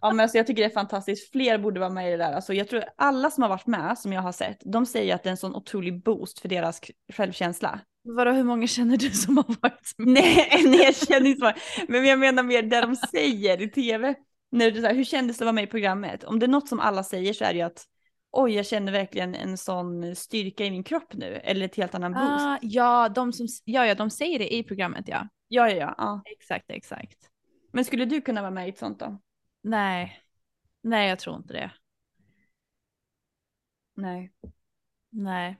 [SPEAKER 1] Ja, men alltså jag tycker det är fantastiskt. Fler borde vara med i det där. Alltså jag tror alla som har varit med, som jag har sett, de säger att det är en sån otrolig boost för deras självkänsla.
[SPEAKER 2] Vadå, hur många känner du som har varit med?
[SPEAKER 1] Nej, en erkänningsbar. Men jag menar mer det de säger i tv. När du, så här, hur kändes det att vara med i programmet? Om det är något som alla säger så är det ju att oj, jag känner verkligen en sån styrka i min kropp nu. Eller ett helt annan boost.
[SPEAKER 2] Ah, ja, de som, ja, ja, de säger det i programmet ja.
[SPEAKER 1] Ja, ja, ja, ja.
[SPEAKER 2] Exakt, exakt.
[SPEAKER 1] Men skulle du kunna vara med i ett sånt då?
[SPEAKER 2] Nej, nej jag tror inte det.
[SPEAKER 1] Nej.
[SPEAKER 2] Nej,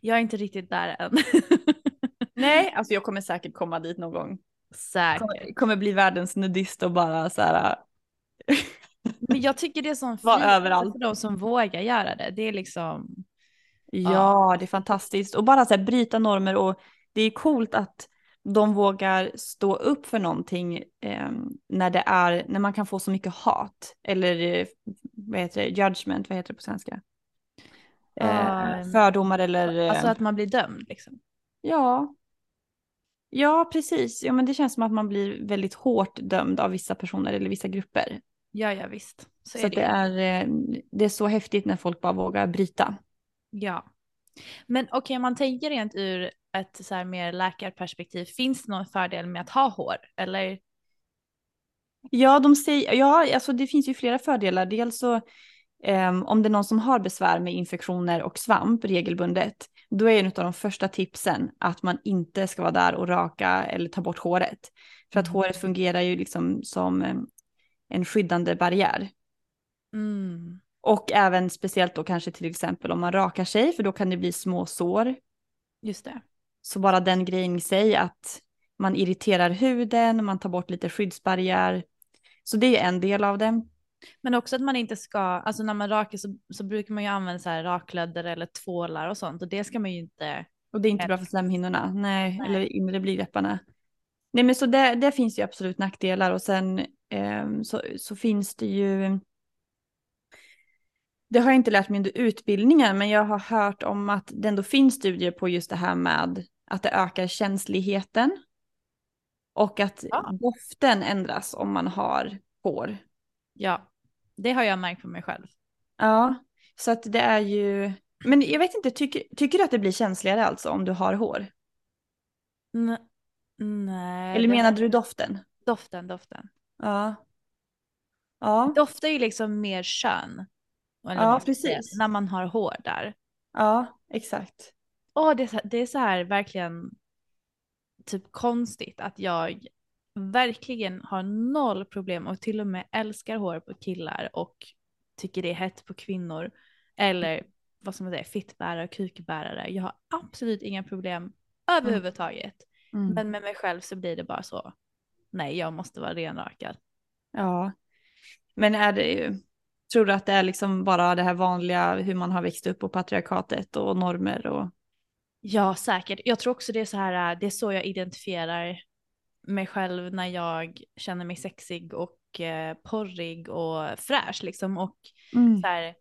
[SPEAKER 2] jag är inte riktigt där än.
[SPEAKER 1] Nej, alltså jag kommer säkert komma dit någon gång.
[SPEAKER 2] Säkert.
[SPEAKER 1] Kommer, kommer bli världens nudist och bara så här.
[SPEAKER 2] Men jag tycker det är sån frihet
[SPEAKER 1] överallt.
[SPEAKER 2] för de som vågar göra det. Det är liksom,
[SPEAKER 1] Ja, det är fantastiskt. Och bara så här bryta normer och det är coolt att de vågar stå upp för någonting eh, när det är, när man kan få så mycket hat. Eller eh, vad heter det, judgment, vad heter det på svenska? Eh,
[SPEAKER 2] Ja,
[SPEAKER 1] fördomar eller... eh,
[SPEAKER 2] alltså att man blir dömd liksom.
[SPEAKER 1] Ja. Ja, precis. Ja, men det känns som att man blir väldigt hårt dömd av vissa personer eller vissa grupper.
[SPEAKER 2] Ja, ja visst. Så,
[SPEAKER 1] Så,
[SPEAKER 2] är det.
[SPEAKER 1] det, är, eh, det är så häftigt när folk bara vågar bryta.
[SPEAKER 2] Ja. Men okej, man tänker rent ur ett så här mer läkarperspektiv. Finns det någon fördel med att ha hår? Eller?
[SPEAKER 1] Ja, de säger, ja, alltså det finns ju flera fördelar. Dels så ehm, om det är någon som har besvär med infektioner och svamp regelbundet, då är en av de första tipsen att man inte ska vara där och raka eller ta bort håret. För att
[SPEAKER 2] Mhm.
[SPEAKER 1] håret fungerar ju liksom som em, en skyddande barriär.
[SPEAKER 2] Mm.
[SPEAKER 1] Och även speciellt då kanske till exempel om man rakar sig, för då kan det bli små sår.
[SPEAKER 2] Just det.
[SPEAKER 1] Så bara den grejen i sig att man irriterar huden, man tar bort lite skyddsbarriär. Så det är en del av det.
[SPEAKER 2] Men också att man inte ska, alltså när man rakar så, så brukar man ju använda så här raklödder eller tvålar och sånt och det ska man ju inte.
[SPEAKER 1] Och det är inte bra för slemhinnorna, nej, eller inre blygdläpparna. Nej men så det, det finns ju absolut nackdelar och sen ehm, så, så finns det ju det har jag inte lärt mig under utbildningen men jag har hört om att det ändå finns studier på just det här med att det ökar känsligheten. Och att
[SPEAKER 2] Ja.
[SPEAKER 1] doften ändras om man har hår.
[SPEAKER 2] Ja, det har jag märkt på mig själv.
[SPEAKER 1] Ja, så att det är ju, men jag vet inte, tycker, tycker du att det blir känsligare alltså om du har hår?
[SPEAKER 2] N- nej.
[SPEAKER 1] Eller menade du doften?
[SPEAKER 2] Doften, doften.
[SPEAKER 1] Ja. Ja,
[SPEAKER 2] Doftar ju liksom mer kön.
[SPEAKER 1] Ja, precis.
[SPEAKER 2] När man har hår där.
[SPEAKER 1] ja, exakt.
[SPEAKER 2] Åh, det, är så, det är så här verkligen typ konstigt att jag verkligen har noll problem och till och med älskar hår på killar och tycker det är hett på kvinnor. Eller vad som säger, fittbärare och kukbärare. Jag har absolut inga problem överhuvudtaget.
[SPEAKER 1] Mm.
[SPEAKER 2] Men med mig själv så blir det bara så. Nej, jag måste vara renrakad.
[SPEAKER 1] Ja. Men är det ju, tror du att det är liksom bara det här vanliga hur man har växt upp och patriarkatet och normer och
[SPEAKER 2] Ja, säkert. Jag tror också det är så här, äh, det är så jag identifierar mig själv när jag känner mig sexig och eh, porrig och fräsch liksom. Och så här,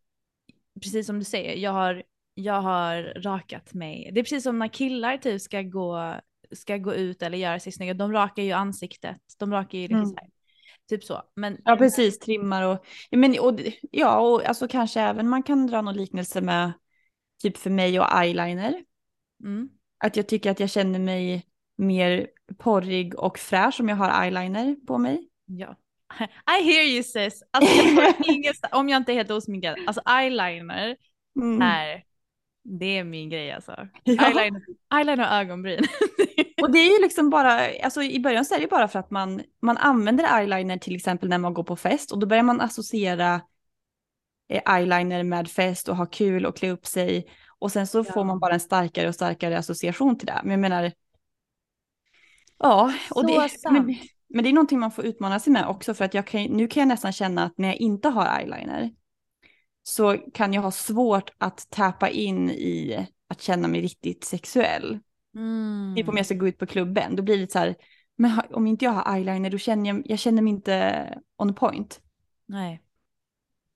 [SPEAKER 2] precis som du säger, jag har, jag har rakat mig. Det är precis som när killar typ ska gå ska gå ut eller göra sig snygga, de rakar ju ansiktet, de rakar ju liksom
[SPEAKER 1] Mm.
[SPEAKER 2] så här, typ så. Men
[SPEAKER 1] Ja, precis, trimmar och, men, och, ja, och alltså kanske även man kan dra någon liknelse med typ för mig och eyeliner.
[SPEAKER 2] Mm.
[SPEAKER 1] Att jag tycker att jag känner mig mer porrig och fräsch om jag har eyeliner på mig.
[SPEAKER 2] Ja. I hear you sis. Alltså, jag ingenstans, om jag inte är helt osminkad, alltså eyeliner
[SPEAKER 1] Mm.
[SPEAKER 2] är, det är min grej alltså.
[SPEAKER 1] Ja.
[SPEAKER 2] Eyeliner, eyeliner och ögonbryn.
[SPEAKER 1] Och det är ju liksom bara, alltså i början så är det bara för att man, man använder eyeliner till exempel när man går på fest och då börjar man associera eh, eyeliner med fest och ha kul och klä upp sig och sen så
[SPEAKER 2] Ja.
[SPEAKER 1] får man bara en starkare och starkare association till det. Men jag menar, ja, och det, men, men det är någonting man får utmana sig med också för att jag kan, nu kan jag nästan känna att när jag inte har eyeliner så kan jag ha svårt att täppa in i att känna mig riktigt sexuell.
[SPEAKER 2] Mm.
[SPEAKER 1] Typ om jag ska gå ut på klubben, då blir det så här, men om inte jag har eyeliner då känner jag, jag känner mig inte on point.
[SPEAKER 2] Nej.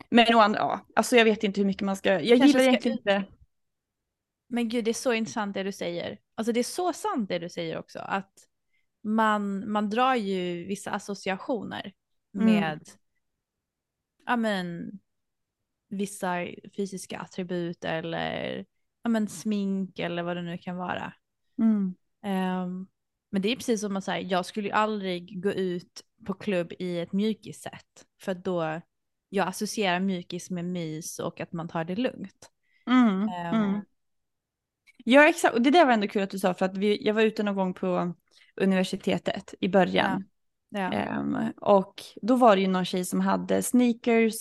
[SPEAKER 1] Men å andra, ja, alltså jag vet inte hur mycket man ska, jag
[SPEAKER 2] Kanske
[SPEAKER 1] gillar egentligen inte,
[SPEAKER 2] Men gud, det är så intressant det du säger. Alltså det är så sant det du säger också. Att man, man drar ju vissa associationer
[SPEAKER 1] Mm.
[SPEAKER 2] med ja, men, vissa fysiska attribut eller ja, men, smink eller vad det nu kan vara.
[SPEAKER 1] mm,
[SPEAKER 2] Ehm, men det är precis som att säga, jag skulle ju aldrig gå ut på klubb i ett mjukissätt. För då, jag associerar mjukis med mys och att man tar det lugnt.
[SPEAKER 1] mm, mm. Ja exakt, och det där var ändå kul att du sa för att vi, jag var ute någon gång på universitetet i början.
[SPEAKER 2] Ja.
[SPEAKER 1] Ehm, och då var det ju någon tjej som hade sneakers,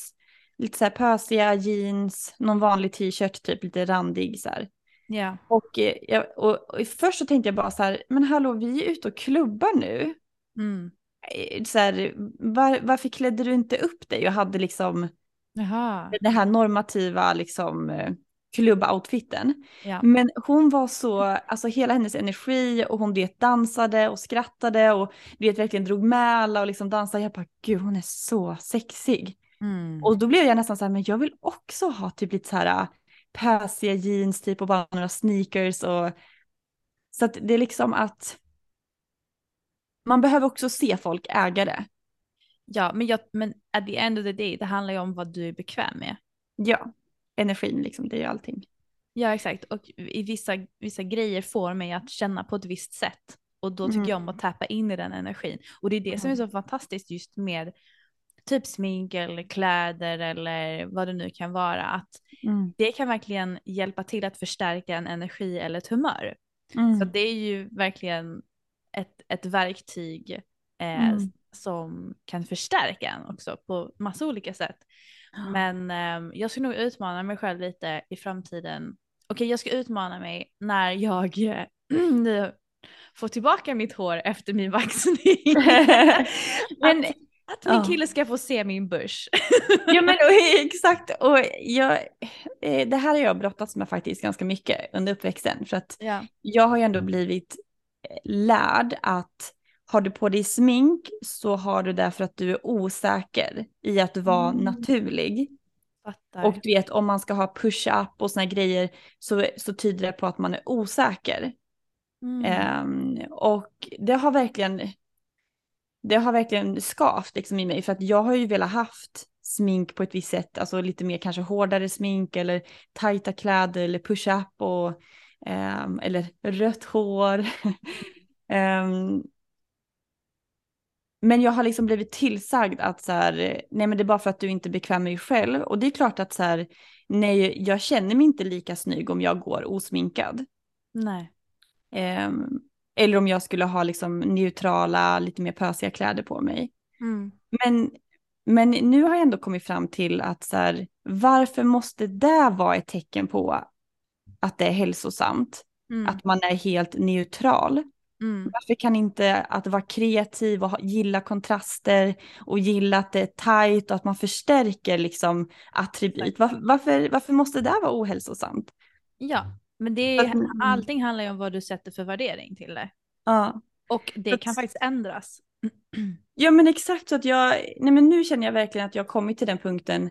[SPEAKER 1] lite så här pösiga jeans, någon vanlig t-shirt typ lite randig så här.
[SPEAKER 2] ja.
[SPEAKER 1] Och, eh, och, och först så tänkte jag bara så här, men hallå vi är ute och klubbar nu.
[SPEAKER 2] Mm.
[SPEAKER 1] Eh, Så här, var, varför klädde du inte upp dig och hade liksom
[SPEAKER 2] Jaha.
[SPEAKER 1] den här normativa liksom eh, klubboutfiten.
[SPEAKER 2] Ja.
[SPEAKER 1] Men hon var så, alltså hela hennes energi och hon det dansade och skrattade och vet verkligen drog med alla och liksom dansade. Jag bara, gud hon är så sexig.
[SPEAKER 2] Mm.
[SPEAKER 1] Och då blev jag nästan så här, men jag vill också ha typ lite så här pösiga jeans typ och bara några sneakers och så att det är liksom att man behöver också se folk äga det.
[SPEAKER 2] Ja, men, jag, men at the end of the day, det handlar ju om vad du är bekväm med.
[SPEAKER 1] Ja, energin liksom, det är ju allting.
[SPEAKER 2] Ja, exakt. Och i vissa, vissa grejer får mig att känna på ett visst sätt. Och då tycker
[SPEAKER 1] Mm.
[SPEAKER 2] jag om att tappa in i den energin. Och det är det som är så fantastiskt just med typ smink eller kläder eller vad det nu kan vara. Att det kan verkligen hjälpa till att förstärka en energi eller ett humör.
[SPEAKER 1] Mm.
[SPEAKER 2] Så det är ju verkligen ett, ett verktyg eh,
[SPEAKER 1] Mm.
[SPEAKER 2] som kan förstärka en också på massa olika sätt. Men ehm, jag ska nog utmana mig själv lite i framtiden. Okej, jag ska utmana mig när jag eh, får tillbaka mitt hår efter min vaccinering.
[SPEAKER 1] Men-
[SPEAKER 2] att, min kille ska få se min börs.
[SPEAKER 1] Ja men och, exakt, och jag, eh, det här har jag brottats med faktiskt ganska mycket under uppväxten. För att
[SPEAKER 2] ja.
[SPEAKER 1] jag har ju ändå blivit eh, lärd att har du på dig smink så har du det för att du är osäker i att vara
[SPEAKER 2] Mm.
[SPEAKER 1] naturlig.
[SPEAKER 2] Fattar.
[SPEAKER 1] Och du vet om man ska ha push-up och såna grejer så, så tyder det på att man är osäker.
[SPEAKER 2] Mm.
[SPEAKER 1] Ehm, och det har verkligen, det har verkligen skavt liksom i mig för att jag har ju velat haft smink på ett visst sätt, alltså lite mer kanske hårdare smink eller tajta kläder eller push-up och ehm, eller rött hår. Ehm, men jag har liksom blivit tillsagd att så här, nej men det är bara för att du inte är bekväm med dig själv. Och det är klart att så här, nej jag känner mig inte lika snygg om jag går osminkad.
[SPEAKER 2] Nej.
[SPEAKER 1] Ehm, eller om jag skulle ha liksom neutrala, lite mer pösiga kläder på mig.
[SPEAKER 2] Mm.
[SPEAKER 1] Men, men nu har jag ändå kommit fram till att så här, varför måste det vara ett tecken på att det är hälsosamt?
[SPEAKER 2] Mm.
[SPEAKER 1] Att man är helt neutral.
[SPEAKER 2] Mm.
[SPEAKER 1] Varför kan inte att vara kreativ och gilla kontraster och gilla att det är tajt och att man förstärker liksom attribut? Var, varför, varför måste det vara ohälsosamt?
[SPEAKER 2] Ja, men det är, allting handlar ju om vad du sätter för värdering till det.
[SPEAKER 1] Ja.
[SPEAKER 2] Och det kan faktiskt ändras.
[SPEAKER 1] Ja men exakt så att jag, nej men nu känner jag verkligen att jag har kommit till den punkten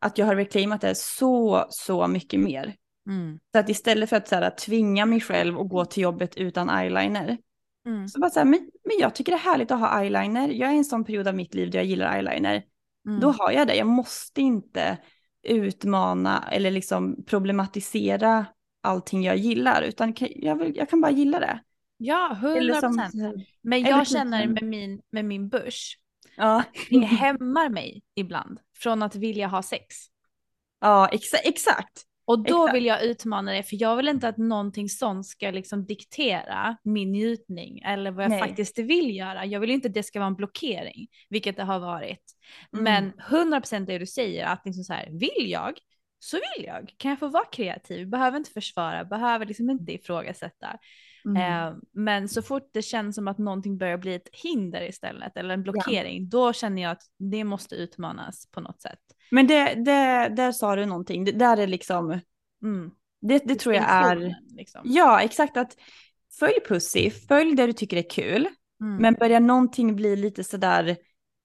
[SPEAKER 1] att jag har reclaimat det så, så mycket mer.
[SPEAKER 2] Mm.
[SPEAKER 1] Så att istället för att så här, tvinga mig själv att gå till jobbet utan eyeliner.
[SPEAKER 2] Mm.
[SPEAKER 1] Så bara så här, men, men jag tycker det är härligt att ha eyeliner. Jag är i en sån period av mitt liv där jag gillar eyeliner.
[SPEAKER 2] Mm.
[SPEAKER 1] Då har jag det. Jag måste inte utmana eller liksom problematisera allting jag gillar. Utan jag, vill, jag kan bara gilla det.
[SPEAKER 2] Ja, hundra procent. Men jag
[SPEAKER 1] typ
[SPEAKER 2] känner med min, med min börs,
[SPEAKER 1] Ja,
[SPEAKER 2] det hämmar mig ibland från att vilja ha sex.
[SPEAKER 1] ja exa exakt.
[SPEAKER 2] Och då
[SPEAKER 1] Exakt.
[SPEAKER 2] vill jag utmana det, för jag vill inte att någonting sånt ska liksom diktera min njutning eller vad jag
[SPEAKER 1] Nej.
[SPEAKER 2] faktiskt vill göra. Jag vill inte att det ska vara en blockering, vilket det har varit.
[SPEAKER 1] Mm.
[SPEAKER 2] Men 100% det du säger, att liksom så här, vill jag så vill jag. Kan jag få vara kreativ? Behöver inte försvara, behöver liksom inte ifrågasätta.
[SPEAKER 1] Mm.
[SPEAKER 2] Eh, men så fort det känns som att någonting börjar bli ett hinder istället eller en blockering, då känner jag att det måste utmanas på något sätt.
[SPEAKER 1] Men det, det, där sa du någonting. Det, där är liksom,
[SPEAKER 2] Mm.
[SPEAKER 1] det, det tror jag är,
[SPEAKER 2] Liksom.
[SPEAKER 1] ja exakt att följ Pussy, följ det du tycker är kul.
[SPEAKER 2] Mm.
[SPEAKER 1] Men börjar någonting bli lite sådär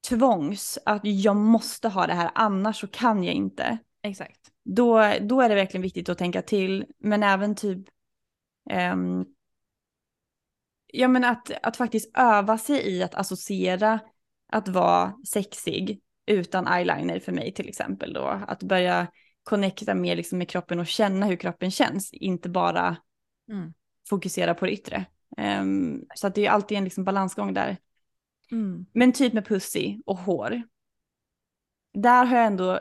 [SPEAKER 1] tvångs, att jag måste ha det här, annars så kan jag inte.
[SPEAKER 2] Exakt.
[SPEAKER 1] Då, då är det verkligen viktigt att tänka till, men även typ, ehm, ja men att, att faktiskt öva sig i att associera att vara sexig utan eyeliner för mig till exempel då. Att börja connecta mer liksom med kroppen och känna hur kroppen känns, inte bara
[SPEAKER 2] Mm.
[SPEAKER 1] fokusera på det yttre. Ehm, så att det är alltid en liksom balansgång där.
[SPEAKER 2] Mm.
[SPEAKER 1] Men typ med pussy och hår. Där har jag ändå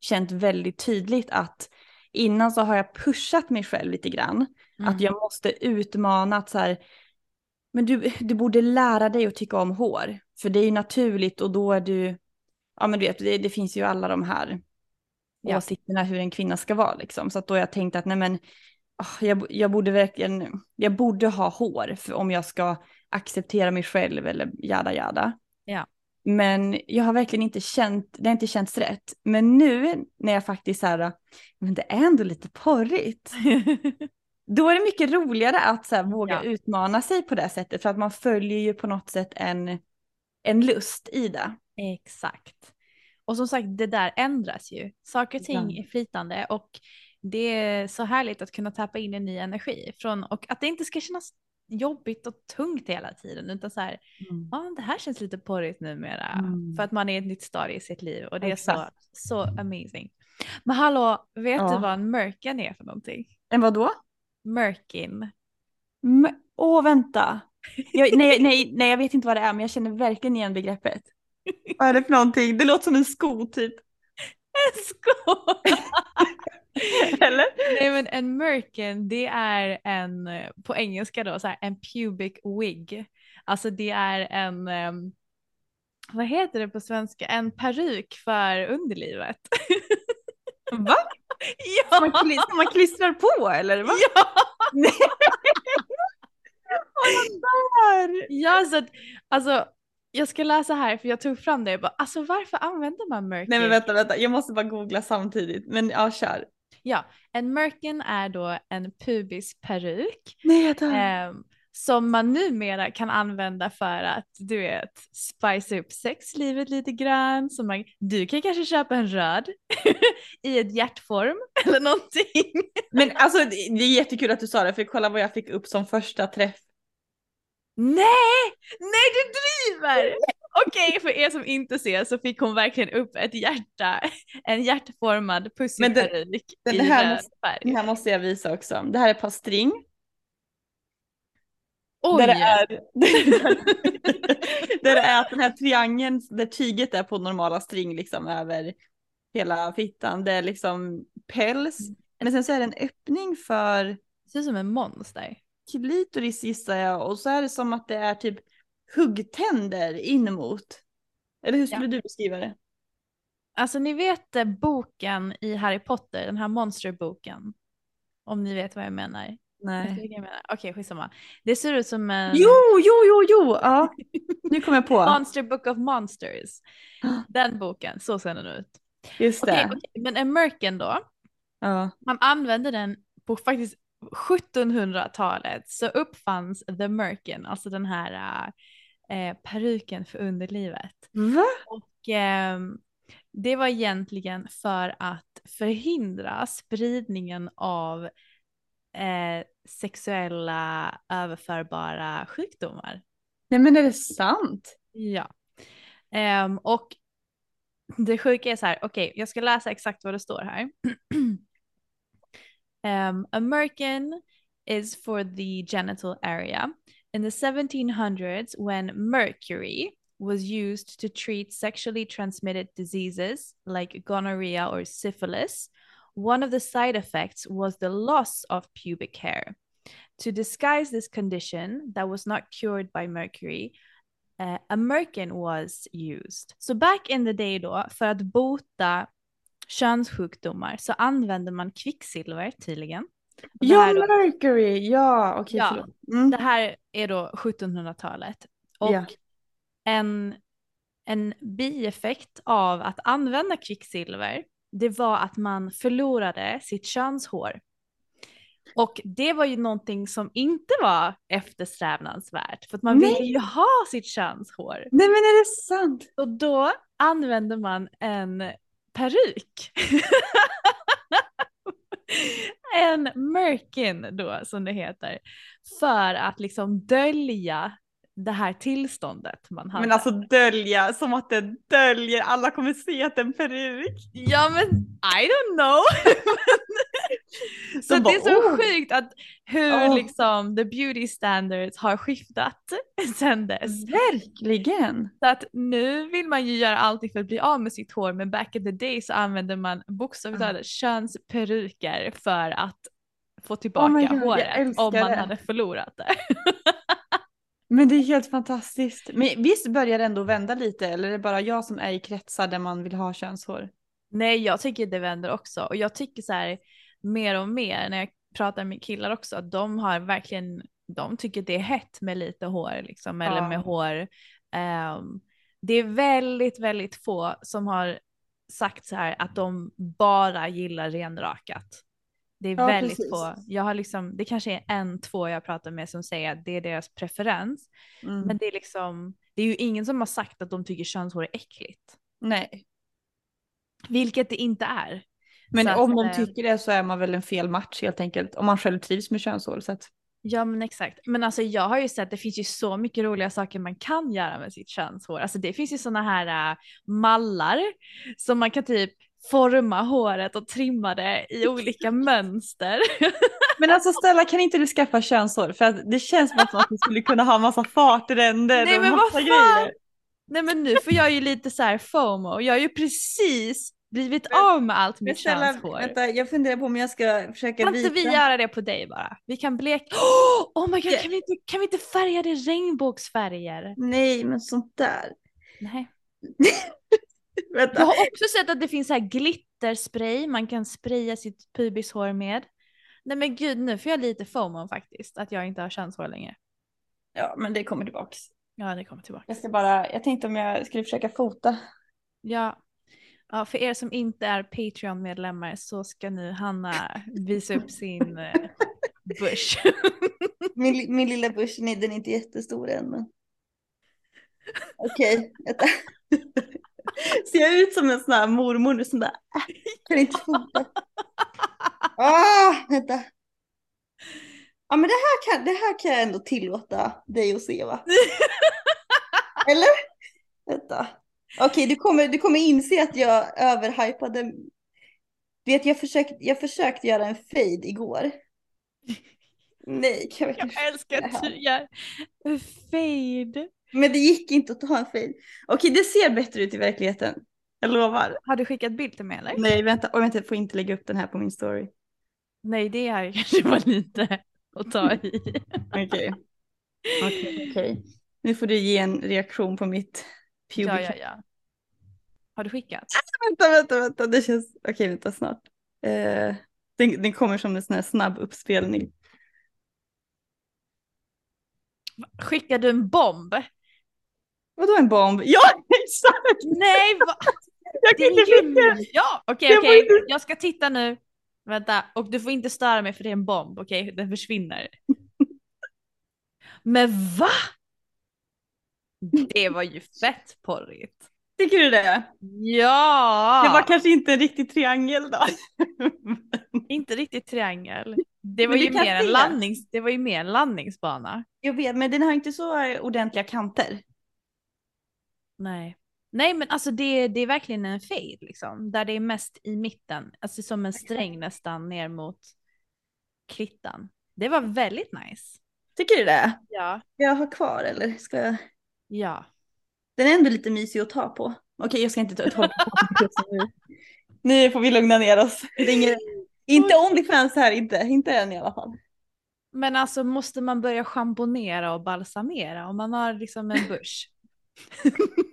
[SPEAKER 1] känt väldigt tydligt att innan så har jag pushat mig själv lite grann.
[SPEAKER 2] Mm.
[SPEAKER 1] Att jag måste utmana att så här, men du, du borde lära dig att tycka om hår. För det är ju naturligt och då är du, ja men du vet, det, det finns ju alla de här
[SPEAKER 2] Ja.
[SPEAKER 1] åsikterna hur en kvinna ska vara liksom. Så att då har jag tänkt att nej men, ah, jag, jag borde verkligen, jag borde ha hår för om jag ska acceptera mig själv eller jada jada.
[SPEAKER 2] Ja.
[SPEAKER 1] Men jag har verkligen inte känt, det har inte känts rätt. Men nu när jag faktiskt så här, men det är ändå lite porrigt. Då är det mycket roligare att så här, våga
[SPEAKER 2] Ja.
[SPEAKER 1] utmana sig på det sättet för att man följer ju på något sätt en, en lust i det.
[SPEAKER 2] Exakt. Och som sagt, det där ändras ju. Saker och ting
[SPEAKER 1] Ja.
[SPEAKER 2] är flytande och det är så härligt att kunna tappa in en ny energi från och att det inte ska kännas jobbigt och tungt hela tiden utan så här, ja det här känns lite porrigt numera
[SPEAKER 1] Mm.
[SPEAKER 2] för att man är i ett nytt stadie i sitt liv och det är så,
[SPEAKER 1] Exakt.
[SPEAKER 2] så amazing. Men hallå, vet
[SPEAKER 1] Ja.
[SPEAKER 2] du vad en merkin är för någonting?
[SPEAKER 1] En vadå?
[SPEAKER 2] Merkin.
[SPEAKER 1] M- Åh, vänta. Jag, nej, nej, nej, jag vet inte vad det är, men jag känner verkligen igen begreppet. Vad är det för någonting? Det låter som en sko typ.
[SPEAKER 2] En sko!
[SPEAKER 1] Eller?
[SPEAKER 2] Nej men en merkin det är en, på engelska då, så här, en pubic wig. Alltså det är en, ehm, vad heter det på svenska, en peruk för underlivet.
[SPEAKER 1] Va? Som man,
[SPEAKER 2] ja!
[SPEAKER 1] kli- som man klistrar på eller? Va?
[SPEAKER 2] ja!
[SPEAKER 1] Nej. Där?
[SPEAKER 2] Ja, så att, alltså jag ska läsa här för jag tog fram det och bara, alltså varför använder man merkin?
[SPEAKER 1] Nej men vänta, vänta, jag måste bara googla samtidigt. Men ja, kör.
[SPEAKER 2] Ja, en merkin är då en pubisperuk
[SPEAKER 1] Nej, jag
[SPEAKER 2] ehm, som man numera kan använda för att du vet spice upp sexlivet lite grann. Så man, du kan kanske köpa en röd i ett hjärtform eller någonting.
[SPEAKER 1] Men alltså det det är jättekul att du sa det, för kolla vad jag fick upp som första träff.
[SPEAKER 2] Nej, nej du driver! Okej, för er som inte ser så fick hon verkligen upp ett hjärta, en hjärtformad pussyperuk
[SPEAKER 1] den
[SPEAKER 2] i
[SPEAKER 1] här
[SPEAKER 2] röd
[SPEAKER 1] måste-
[SPEAKER 2] färg.
[SPEAKER 1] Den här måste jag visa också. Det här är ett par string.
[SPEAKER 2] Oj!
[SPEAKER 1] Där det är, där det är att den här triangeln, där tyget är på normala string liksom över hela fittan. Det är liksom päls. Men sen så är det en öppning för
[SPEAKER 2] Det ser ut som en monster.
[SPEAKER 1] Klitoris gissar jag. Och så är det som att det är typ huggtänder in mot. Eller hur skulle du beskriva det?
[SPEAKER 2] Alltså ni vet eh, boken i Harry Potter, den här monsterboken. Om ni vet vad jag menar.
[SPEAKER 1] Nej.
[SPEAKER 2] jag menar? Okej, skitsamma. Det ser ut som en
[SPEAKER 1] Jo, jo, jo, jo. Ja, nu kommer jag på.
[SPEAKER 2] Monster Book of Monsters. Den boken, så ser den ut.
[SPEAKER 1] Just
[SPEAKER 2] Okej,
[SPEAKER 1] det.
[SPEAKER 2] okej, men en merkin då,
[SPEAKER 1] Ja.
[SPEAKER 2] man använde den på faktiskt 1700-talet så uppfanns the merkin, alltså den här eh, peruken för underlivet.
[SPEAKER 1] Va?
[SPEAKER 2] Och ehm, det var egentligen för att förhindra spridningen av eh, sexuella överförbara sjukdomar.
[SPEAKER 1] Nej men är det sant?
[SPEAKER 2] Ja. Ehm, och det sjuka är så här, okej, jag ska läsa exakt vad det står här. um, a merkin is for the genital area. In the 1700s, when mercury was used to treat sexually transmitted diseases like gonorrhea or syphilis, one of the side effects was the loss of pubic hair. To disguise this condition that was not cured by mercury, uh, a merkin was used. So back in the day då, för att bota könssjukdomar så använde man kvicksilver tydligen.
[SPEAKER 1] Ja,
[SPEAKER 2] då-
[SPEAKER 1] Mercury, ja okej
[SPEAKER 2] Ja.
[SPEAKER 1] förlåt. Mm.
[SPEAKER 2] det här är då 1700-talet. Och
[SPEAKER 1] Ja.
[SPEAKER 2] en, en bieffekt av att använda kvicksilver, det var att man förlorade sitt könshår. Och det var ju någonting som inte var eftersträvansvärt, för att man
[SPEAKER 1] Nej.
[SPEAKER 2] ville ju ha sitt könshår.
[SPEAKER 1] Nej men är det sant?
[SPEAKER 2] Och då använde man en peruk. en merkin då som det heter. För att liksom dölja det här tillståndet man hade.
[SPEAKER 1] Men alltså dölja, som att det döljer, alla kommer se att det är en peruk.
[SPEAKER 2] Ja men I don't know. så
[SPEAKER 1] De
[SPEAKER 2] det är
[SPEAKER 1] bara,
[SPEAKER 2] så
[SPEAKER 1] "Oh."
[SPEAKER 2] sjukt att hur
[SPEAKER 1] Ja.
[SPEAKER 2] liksom the beauty standards har skiftat sedan dess.
[SPEAKER 1] Verkligen.
[SPEAKER 2] Så att nu vill man ju göra allting för att bli av med sitt hår men back in the day så använde man bokstavligt
[SPEAKER 1] Mm.
[SPEAKER 2] talat könsperuker för att få
[SPEAKER 1] Oh
[SPEAKER 2] tillbaka
[SPEAKER 1] my God,
[SPEAKER 2] håret om man
[SPEAKER 1] det.
[SPEAKER 2] hade förlorat det.
[SPEAKER 1] Men det är helt fantastiskt. Men visst börjar det ändå vända lite eller är det bara jag som är i kretsar där man vill ha könshår?
[SPEAKER 2] Nej jag tycker det vänder också och jag tycker så här mer och mer när jag pratar med killar också att de har verkligen, de tycker det är hett med lite hår liksom eller
[SPEAKER 1] Ja.
[SPEAKER 2] med hår. Ehm, det är väldigt, väldigt få som har sagt så här att de bara gillar renrakat. Det är
[SPEAKER 1] Ja,
[SPEAKER 2] väldigt
[SPEAKER 1] precis.
[SPEAKER 2] få. Jag har liksom, det kanske är en, två jag pratar med som säger att det är deras preferens.
[SPEAKER 1] Mm.
[SPEAKER 2] Men det är liksom, det är ju ingen som har sagt att de tycker könshår är äckligt.
[SPEAKER 1] Nej.
[SPEAKER 2] Vilket det inte är.
[SPEAKER 1] Men
[SPEAKER 2] Så att,
[SPEAKER 1] om de
[SPEAKER 2] eh,
[SPEAKER 1] tycker det så är man väl en fel match helt enkelt. Om man själv trivs med att...
[SPEAKER 2] Ja men exakt. Men alltså jag har ju sett det finns ju så mycket roliga saker man kan göra med sitt könshår. Alltså det finns ju sådana här äh, mallar som man kan typ forma håret och trimma det i olika mönster.
[SPEAKER 1] Men alltså Stella kan inte du skaffa könshår? För att det känns som att man skulle kunna ha massa fartränder
[SPEAKER 2] Nej,
[SPEAKER 1] och
[SPEAKER 2] men vad
[SPEAKER 1] massa
[SPEAKER 2] fan?
[SPEAKER 1] grejer.
[SPEAKER 2] Nej men nu får jag ju lite så här FOMO. Jag har ju precis blivit av med allt
[SPEAKER 1] Men
[SPEAKER 2] mitt
[SPEAKER 1] Stella,
[SPEAKER 2] könshår.
[SPEAKER 1] vänta, jag funderar på om jag ska försöka
[SPEAKER 2] Kan inte vi göra det på dig bara? Vi kan bleka. Oh, oh my god, kan vi, inte, kan vi inte färga det regnbågsfärger?
[SPEAKER 1] Nej, men sånt där.
[SPEAKER 2] Nej. Jag har också sett att det finns så här glitterspray man kan spraya sitt pubishår med. Nej men gud, nu får jag lite FOMO faktiskt, att jag inte har könshår längre.
[SPEAKER 1] Ja, men det kommer tillbaks.
[SPEAKER 2] Ja, det kommer tillbaka.
[SPEAKER 1] Jag ska bara, jag tänkte om jag skulle försöka fota.
[SPEAKER 2] Ja. Ja, för er som inte är Patreon-medlemmar så ska nu Hanna visa upp sin eh, bush.
[SPEAKER 1] Min, min lilla bush, nej, den är inte jättestor än. Men... Okej, vänta. Ser jag ut som en sån här mormor nu som bara, äh, kan inte fota. Ah, vänta. Ja men det här, kan, det här kan jag ändå tillåta dig att se va? Eller? Vänta. Okej, du, kommer, du kommer inse att jag överhypade. Du vet, jag försökte, jag försökte göra en fade igår. Nej, kan jag
[SPEAKER 2] Jag älskar att du gör fade.
[SPEAKER 1] Men det gick inte att ta en fade. Okej, det ser bättre ut i verkligheten. Jag lovar.
[SPEAKER 2] Har du skickat bild till mig eller?
[SPEAKER 1] Nej, vänta. Och vänta, jag får inte lägga upp den här på min story.
[SPEAKER 2] Nej, det här kanske var lite att ta i.
[SPEAKER 1] Okej. Okej, okej. Nu får du ge en reaktion på mitt pubic.
[SPEAKER 2] Ja, ja, ja. Har du skickat?
[SPEAKER 1] Vänta, vänta, vänta. Det känns... Okej, vänta snart. Eh, den, den kommer som en sån här snabb uppspelning.
[SPEAKER 2] Skickar du en bomb?
[SPEAKER 1] Vadå en bomb? Ja, exakt!
[SPEAKER 2] Nej, va?
[SPEAKER 1] Jag kan inte skicka.
[SPEAKER 2] Ja, okej,
[SPEAKER 1] får
[SPEAKER 2] okej.
[SPEAKER 1] inte-
[SPEAKER 2] Jag ska titta nu. Vänta, och du får inte störa mig för det är en bomb, okej? Den försvinner. Men va? Det var ju fett porrigt.
[SPEAKER 1] Tycker du det?
[SPEAKER 2] Ja!
[SPEAKER 1] Det var kanske inte en riktig triangel då.
[SPEAKER 2] inte riktigt triangel. Det var,
[SPEAKER 1] Men
[SPEAKER 2] ju mer en landnings, det var ju mer en landningsbana.
[SPEAKER 1] Jag vet, men den har inte så eh, ordentliga kanter.
[SPEAKER 2] Nej. Nej men alltså det, det är verkligen en fade liksom. Där det är mest i mitten. Alltså som en sträng nästan ner mot klittan. Det var väldigt nice.
[SPEAKER 1] Tycker du det?
[SPEAKER 2] Ja.
[SPEAKER 1] Jag ha kvar eller ska jag?
[SPEAKER 2] Ja.
[SPEAKER 1] Den är ändå lite mysig att ta på. Okej, jag ska inte ta ta på nu. Nu får vi lugna ner oss. Ingen, inte Onlyfans här, inte, inte än i alla fall.
[SPEAKER 2] Men alltså måste man börja schamponera och balsamera om man har liksom en börs?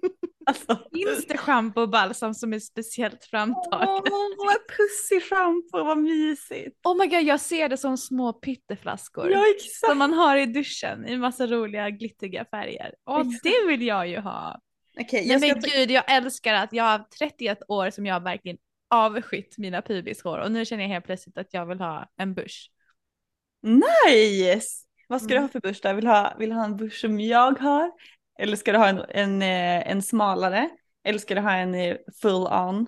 [SPEAKER 1] Alltså.
[SPEAKER 2] Finns det schampo och balsam som är speciellt
[SPEAKER 1] Åh,
[SPEAKER 2] framtaget?
[SPEAKER 1] vad pussig schampo, vad mysigt.
[SPEAKER 2] Oh my god, jag ser det som små pytteflaskor.
[SPEAKER 1] Ja, exakt.
[SPEAKER 2] Som man har i duschen i massa roliga glittriga färger. Och det vill jag ju ha. Nej
[SPEAKER 1] jag
[SPEAKER 2] men
[SPEAKER 1] ska...
[SPEAKER 2] gud, jag älskar att jag har 31 år som jag verkligen avskytt mina pubishår och nu känner jag helt plötsligt att jag vill ha en börs.
[SPEAKER 1] Nice! Vad ska du
[SPEAKER 2] Mm.
[SPEAKER 1] ha för börs då? Vill du ha, vill du ha en börs som jag har? Eller ska du ha en, en, eh, en smalare? Eller ska du ha en eh, full on?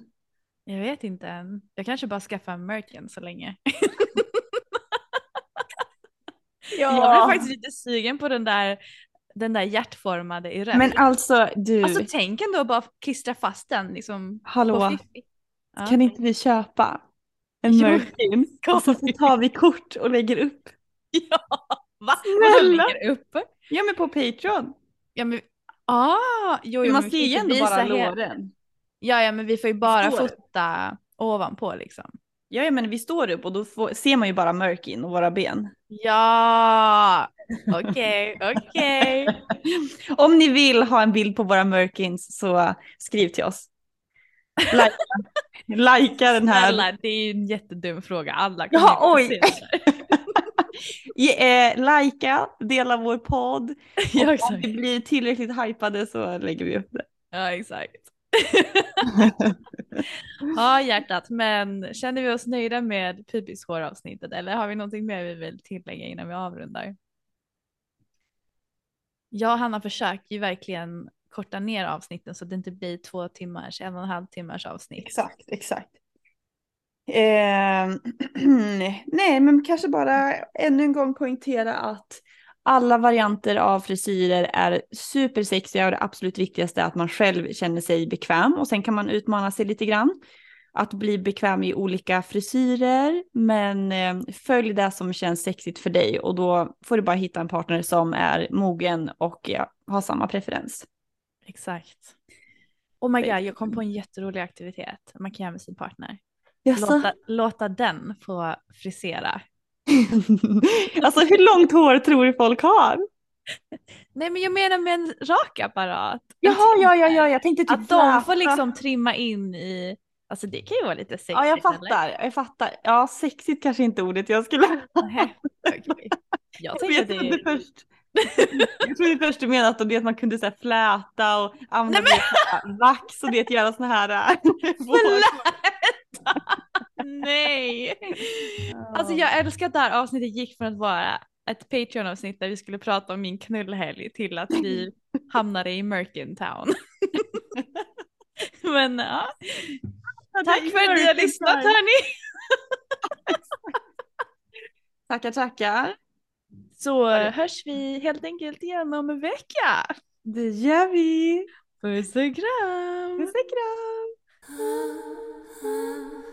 [SPEAKER 2] Jag vet inte än. Jag kanske bara skaffar en Merkin så länge. Jag blev faktiskt lite sugen på den där, den där hjärtformade i röd.
[SPEAKER 1] Men alltså du,
[SPEAKER 2] Alltså tänk ändå bara klistra fast den liksom
[SPEAKER 1] hallå.
[SPEAKER 2] Ja.
[SPEAKER 1] kan inte vi köpa en
[SPEAKER 2] Jo,
[SPEAKER 1] Merkin? Och så tar vi kort och lägger upp.
[SPEAKER 2] Ja, va?
[SPEAKER 1] Snälla.
[SPEAKER 2] Lägger upp?
[SPEAKER 1] Ja men på Patreon.
[SPEAKER 2] Ja men, ah, jo, jo,
[SPEAKER 1] man
[SPEAKER 2] men
[SPEAKER 1] ser ju
[SPEAKER 2] kan
[SPEAKER 1] ändå bara låren.
[SPEAKER 2] Ja, ja, men vi får ju bara
[SPEAKER 1] Står.
[SPEAKER 2] fota ovanpå liksom.
[SPEAKER 1] Ja, ja men vi står upp och då får, ser man ju bara Merkin och våra ben.
[SPEAKER 2] Ja, okej, okej.
[SPEAKER 1] Om ni vill ha en bild på våra Merkins så skriv till oss. Likea den här.
[SPEAKER 2] Snälla, det är ju en jättedum fråga. Alla kommer
[SPEAKER 1] Ja, oj. Ge, eh, likea, dela vår podd.
[SPEAKER 2] Ja,
[SPEAKER 1] om vi blir tillräckligt hypade så lägger vi upp det.
[SPEAKER 2] Ja, exakt. ja, hjärtat, men känner vi oss nöjda med pubishåravsnittet eller har vi någonting mer vi vill tillägga innan vi avrundar? Jag och Hanna försöker ju verkligen korta ner avsnitten så att det inte blir två timmars, en och en halv timmars avsnitt.
[SPEAKER 1] Exakt, exakt. Eh, nej, men kanske bara ännu en gång poängtera att alla varianter av frisyrer är supersexiga och det absolut viktigaste är att man själv känner sig bekväm och sen kan man utmana sig lite grann. Att bli bekväm i olika frisyrer, men eh, följ det som känns sexigt för dig och då får du bara hitta en partner som är mogen och ja, har samma preferens.
[SPEAKER 2] Exakt. Oh my god, jag kom på en jätterolig aktivitet man kan göra med sin partner.
[SPEAKER 1] Jaså?
[SPEAKER 2] Låta, låta den få frisera.
[SPEAKER 1] alltså hur långt hår tror du folk har?
[SPEAKER 2] Nej men jag menar med en rakapparat.
[SPEAKER 1] Jaha, ja, ja, ja, jag tänkte typ
[SPEAKER 2] Att de får liksom trimma in i, alltså det kan ju vara lite sexigt.
[SPEAKER 1] Ja, jag
[SPEAKER 2] eller?
[SPEAKER 1] fattar, jag fattar. Ja, sexigt kanske inte ordet jag skulle...
[SPEAKER 2] Nej, okej. Jag
[SPEAKER 1] Jag
[SPEAKER 2] tänkte att det
[SPEAKER 1] först... Jag trodde först du menade att, det, att man kunde så här, fläta och använda
[SPEAKER 2] Nej,
[SPEAKER 1] det, vax och det göra såna här... äh,
[SPEAKER 2] Fläta! Nej! Alltså jag älskar att det här avsnittet gick från att vara ett Patreon-avsnitt där vi skulle prata om min knullhelg till att vi hamnade i Merkin Town. Men ja, tack för att ni har lyssnat hörni.
[SPEAKER 1] Tackar, tackar.
[SPEAKER 2] Så hörs vi helt enkelt igen om en vecka.
[SPEAKER 1] Det gör vi.
[SPEAKER 2] Puss och kram!
[SPEAKER 1] Puss och kram.
[SPEAKER 3] Uh.